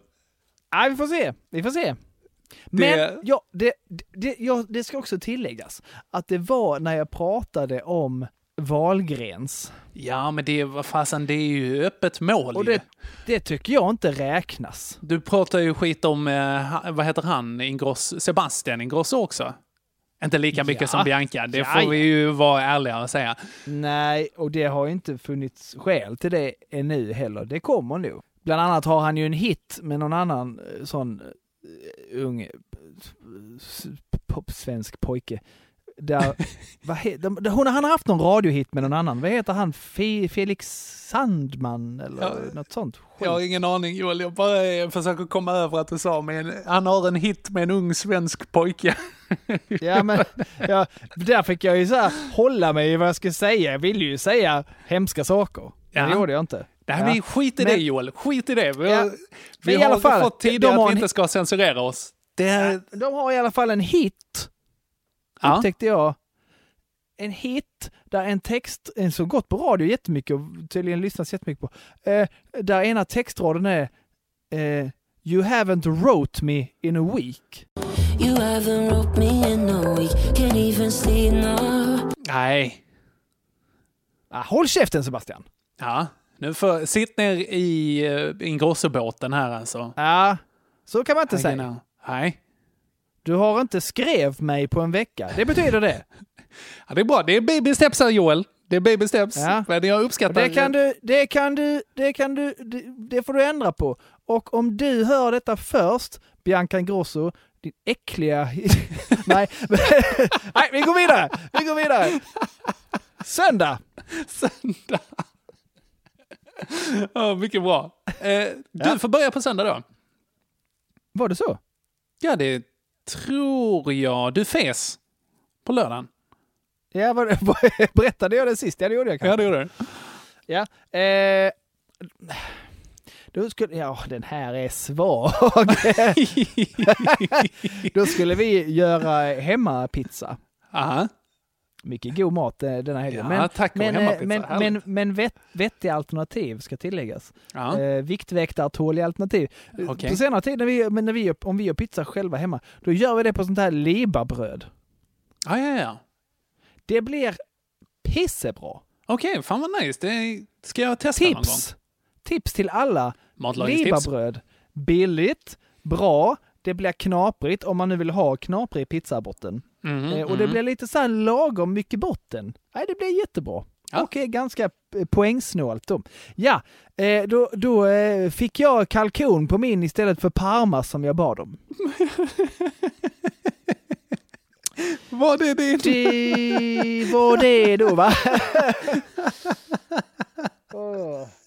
[SPEAKER 1] nej, vi får se. Vi får se. Men
[SPEAKER 2] Det-
[SPEAKER 1] ja, det, det, ja, det ska också tilläggas att det var när jag pratade om Valgrens.
[SPEAKER 2] Ja, men det vad fasen, det är ju öppet mål
[SPEAKER 1] Och det, det tycker jag inte räknas.
[SPEAKER 2] Du pratar ju skit om, eh, vad heter han, Ingrosso, Sebastian Ingrosso också. Inte lika mycket
[SPEAKER 1] Ja.
[SPEAKER 2] som Bianca, det
[SPEAKER 1] Ja,
[SPEAKER 2] får vi ju vara ärliga och säga.
[SPEAKER 1] Nej, och det har ju inte funnits skäl till det ännu heller. Det kommer nog. Bland annat har han ju en hit med någon annan eh, sån uh, ung eh, svensk pojke. Där, vad he, de, de, hon, han har haft någon radiohit med någon annan. Vad heter han? Fe, Felix Sandman eller
[SPEAKER 2] Ja.
[SPEAKER 1] något sånt? Skit.
[SPEAKER 2] Jag har ingen aning Joel, jag bara eh, försöker komma över att du sa, men han har en hit med en ung svensk pojke.
[SPEAKER 1] Ja, men ja, där fick jag ju så här hålla mig i vad jag ska säga. Jag ville ju säga hemska saker. Men Det
[SPEAKER 2] Ja.
[SPEAKER 1] gjorde jag inte.
[SPEAKER 2] Nej,
[SPEAKER 1] Ja.
[SPEAKER 2] men skit i
[SPEAKER 1] Men-
[SPEAKER 2] det Joel, skit i det. Vi
[SPEAKER 1] Ja.
[SPEAKER 2] vi har
[SPEAKER 1] fall,
[SPEAKER 2] fått tidigare att vi inte ska censurera oss. Det.
[SPEAKER 1] De har i alla fall en hit,
[SPEAKER 2] Ja.
[SPEAKER 1] upptäckte jag. En hit där en text, en som gått på radio jättemycket och tydligen lyssnats jättemycket på, eh, där ena textraden är eh, You haven't wrote me in a week.
[SPEAKER 6] You haven't wrote me in a week, can't even see now.
[SPEAKER 2] Nej.
[SPEAKER 1] Ah, håll käften Sebastian!
[SPEAKER 2] Ja, nu får, sitt ner i uh, Ingrosso-båten här alltså.
[SPEAKER 1] Ja, så kan man inte
[SPEAKER 2] I
[SPEAKER 1] säga.
[SPEAKER 2] know. Nej.
[SPEAKER 1] Du har inte skrev mig på en vecka. Det betyder det.
[SPEAKER 2] Ja, det är bra. Det är baby steps här Joel. Det är baby steps.
[SPEAKER 1] Ja.
[SPEAKER 2] Men jag uppskattar
[SPEAKER 1] det kan du, det kan du, det kan du, det, det får du ändra på. Och om du hör detta först, Bianca Ingrosso, din äckliga... Nej, nej, vi går vidare! Vi går vidare! Söndag!
[SPEAKER 2] Söndag. Ja, mycket bra. Eh, du
[SPEAKER 1] Ja.
[SPEAKER 2] får börja på söndag då.
[SPEAKER 1] Var det så?
[SPEAKER 2] Ja, det tror jag. Du fes på lördagen.
[SPEAKER 1] Ja, var, berättade jag det sist? Ja, det gjorde jag kanske.
[SPEAKER 2] Ja, det gjorde du.
[SPEAKER 1] Ja. Eh, då skulle, ja, den här är svag. då skulle vi göra hemmapizza.
[SPEAKER 2] Aha.
[SPEAKER 1] Mycket god mat eh, denna helgen.
[SPEAKER 2] Ja,
[SPEAKER 1] men,
[SPEAKER 2] hemmapizza.
[SPEAKER 1] eh, men, men, men vett, vettiga alternativ ska tilläggas.
[SPEAKER 2] Ja.
[SPEAKER 1] Eh, viktväktartåliga alternativ. Eh,
[SPEAKER 2] Okej.
[SPEAKER 1] På senare tid när vi, men när vi, om vi gör pizza själva hemma, då gör vi det på sånt här libabröd.
[SPEAKER 2] Ja, ja, ja.
[SPEAKER 1] Det blir pissebra.
[SPEAKER 2] Okej, fan vad nice. Det ska jag testa någon gång.
[SPEAKER 1] Tips! Tips till alla. Libabröd. Billigt, bra, det blir knaprigt om man nu vill ha knaprig pizzabotten.
[SPEAKER 2] Mhm,
[SPEAKER 1] eh, och det
[SPEAKER 2] mhm.
[SPEAKER 1] blir lite så här lagom mycket botten. Nej, det blir jättebra. Och är ganska eh, poängsnålt då. Ja, eh, då, då eh, fick jag kalkon på min istället för parma som jag bad om.
[SPEAKER 2] Var det din?
[SPEAKER 1] Det var det då va?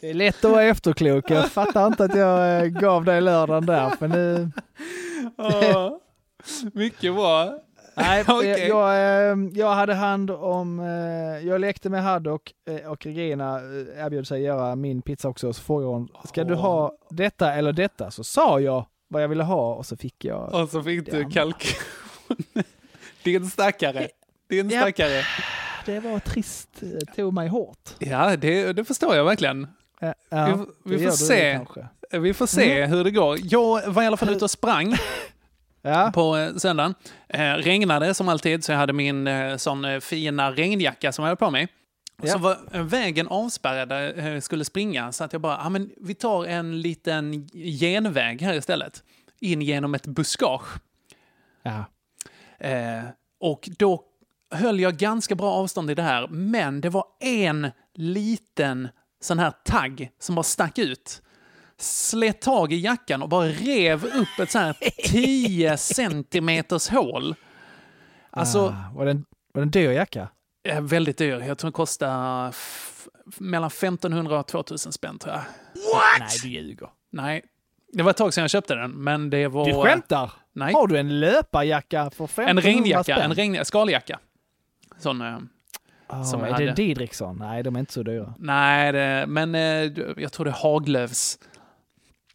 [SPEAKER 1] Det är lätt att vara efterklok. Jag fattar inte att jag eh, gav dig lördagen där. För nu...
[SPEAKER 2] Ja, mycket bra.
[SPEAKER 1] Nej,
[SPEAKER 2] Okej.
[SPEAKER 1] jag, eh, jag hade hand om, eh, jag lekte med Haddock eh, och Regina eh, erbjöd sig göra min pizza också. Så frågade hon, ska du ha detta eller detta? Så sa jag vad jag ville ha och så fick jag...
[SPEAKER 2] Och så fick
[SPEAKER 1] det
[SPEAKER 2] du kalkon. Din stackare. Din
[SPEAKER 1] Ja.
[SPEAKER 2] stackare.
[SPEAKER 1] Det var trist, det tog mig hårt.
[SPEAKER 2] Ja, det, det förstår jag verkligen.
[SPEAKER 1] Ja,
[SPEAKER 2] vi, vi får se. Vi får se hur det går. Jag var i alla fall ute och sprang på eh, söndagen. Eh, regnade som alltid, så jag hade min eh, sån eh, fina regnjacka som jag hade på mig.
[SPEAKER 1] Ja.
[SPEAKER 2] Så var eh, vägen avspärrad där jag skulle springa, så att jag bara, ah, men vi tar en liten genväg här istället. In genom ett buskage.
[SPEAKER 1] Ja.
[SPEAKER 2] Eh, och då höll jag ganska bra avstånd i det här, men det var en liten sån här tagg som bara stack ut. Slet tag i jackan och bara rev upp ett sånt här 10 centimeters hål. Alltså,
[SPEAKER 1] Ah, var, det en, var det en dyr jacka?
[SPEAKER 2] väldigt dyr. Jag tror den kostar mellan 1500 och 2000 spänn tror jag.
[SPEAKER 1] Nej, du ljuger.
[SPEAKER 2] Nej, det var ett tag sedan jag köpte den, men det var...
[SPEAKER 1] Du skämtar?
[SPEAKER 2] Nej.
[SPEAKER 1] Har du en löparjacka för 1500
[SPEAKER 2] En regnjacka,
[SPEAKER 1] spänn?
[SPEAKER 2] en regn, skaljacka. Sån...
[SPEAKER 1] Ah,
[SPEAKER 2] som
[SPEAKER 1] är
[SPEAKER 2] hade.
[SPEAKER 1] det Didriksson? Nej, de är inte så dyra.
[SPEAKER 2] Nej, det, men eh, jag tror det är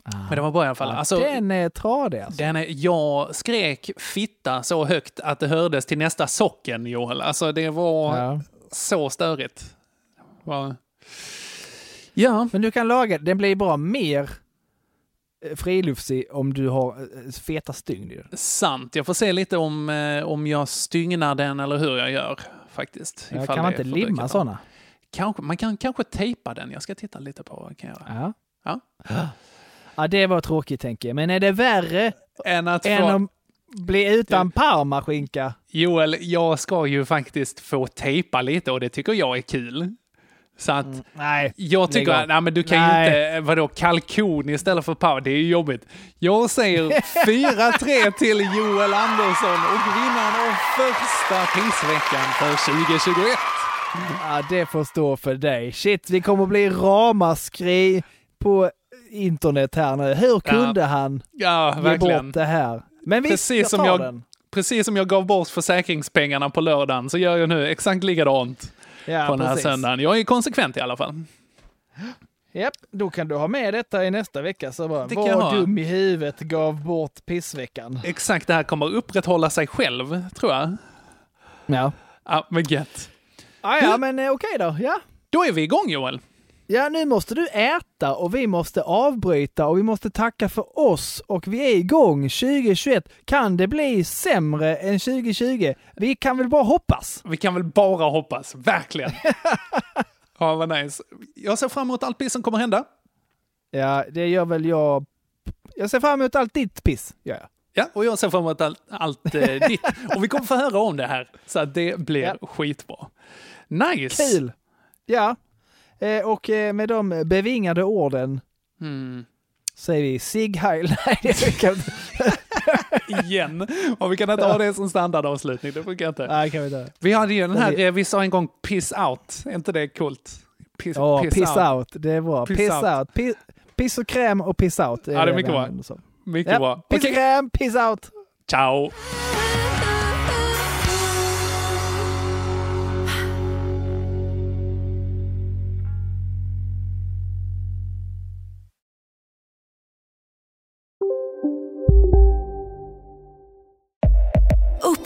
[SPEAKER 2] Haglöfs. Men det var bra i alla fall.
[SPEAKER 1] Ja,
[SPEAKER 2] Alltså,
[SPEAKER 1] den är tradig alltså.
[SPEAKER 2] den är, jag skrek fitta så högt att det hördes till nästa socken, Joel. Alltså det var
[SPEAKER 1] Ja.
[SPEAKER 2] så störigt. Var... Ja.
[SPEAKER 1] Men du kan laga, den blir bara mer eh, friluftsig om du har eh, feta stygn.
[SPEAKER 2] Sant. Jag får se lite om, eh, om jag stygnar den eller hur jag gör faktiskt.
[SPEAKER 1] Ja, kan man inte limma sådana?
[SPEAKER 2] Kanske, man kan kanske tejpa den. Jag ska titta lite på vad jag kan göra.
[SPEAKER 1] Ja.
[SPEAKER 2] Ja.
[SPEAKER 1] Ja, det var tråkigt tänker jag. Men är det värre
[SPEAKER 2] Än att
[SPEAKER 1] än
[SPEAKER 2] få...
[SPEAKER 1] att bli utan parmaskinka?
[SPEAKER 2] Joel, jag ska ju faktiskt få tejpa lite och det tycker jag är kul. Så att
[SPEAKER 1] Nej.
[SPEAKER 2] jag tycker att nej, men du kan
[SPEAKER 1] Nej.
[SPEAKER 2] ju inte, vadå, kalkon istället för power, det är ju jobbigt. Jag säger 4-3 till Joel Andersson och vinnaren av första pissveckan för 2021.
[SPEAKER 1] Ja, det får stå för dig. Shit, vi kommer bli ramaskri på internet här nu. Hur kunde han
[SPEAKER 2] Ja,
[SPEAKER 1] ge
[SPEAKER 2] verkligen.
[SPEAKER 1] bort det här? Men visst,
[SPEAKER 2] Precis
[SPEAKER 1] jag
[SPEAKER 2] som
[SPEAKER 1] tar
[SPEAKER 2] jag,
[SPEAKER 1] den.
[SPEAKER 2] precis som jag gav bort försäkringspengarna på lördagen så gör jag nu exakt likadant
[SPEAKER 1] Ja,
[SPEAKER 2] på den här
[SPEAKER 1] precis.
[SPEAKER 2] söndagen. Jag är konsekvent i alla fall.
[SPEAKER 1] Japp, då kan du ha med detta i nästa vecka. Så bara,
[SPEAKER 2] Det
[SPEAKER 1] var dum i huvudet, gav bort pissveckan.
[SPEAKER 2] Exakt, det här kommer upprätthålla sig själv, tror jag.
[SPEAKER 1] Ja.
[SPEAKER 2] Ja, men gött.
[SPEAKER 1] Ah, ja, men eh, okej då. Ja.
[SPEAKER 2] Då är vi igång Joel.
[SPEAKER 1] Ja, nu måste du äta och vi måste avbryta och vi måste tacka för oss och vi är igång 2021. Kan det bli sämre än 2020? Vi kan väl bara hoppas.
[SPEAKER 2] Vi kan väl bara hoppas, verkligen. ja, vad nice. Jag ser fram emot allt piss som kommer hända.
[SPEAKER 1] Ja, det gör väl jag. Jag ser fram emot allt ditt piss, gör jag.
[SPEAKER 2] Ja, och jag ser fram emot allt, allt eh, ditt. Och vi kommer få höra om det här, så att det blir skitbra. Nice!
[SPEAKER 1] Kul! Ja, och eh, med de bevingade orden
[SPEAKER 2] Mm.
[SPEAKER 1] säger vi Sig Heil. Nej, det kan inte.
[SPEAKER 2] Igen. Och vi kan inte ha det som standardavslutning, det funkar inte.
[SPEAKER 1] Nej, kan vi inte.
[SPEAKER 2] Vi hade ju den här,
[SPEAKER 1] Vi-
[SPEAKER 2] eh, vi sa en gång piss out, är inte det coolt? Piss,
[SPEAKER 1] Ja, piss, out. det är bra.
[SPEAKER 2] Piss
[SPEAKER 1] Piss,
[SPEAKER 2] out.
[SPEAKER 1] out. Piss, piss och kräm och piss out.
[SPEAKER 2] Ja, det är mycket bra. Mycket
[SPEAKER 1] Ja,
[SPEAKER 2] bra.
[SPEAKER 1] Piss och
[SPEAKER 2] Okej.
[SPEAKER 1] kräm, piss out.
[SPEAKER 2] Ciao!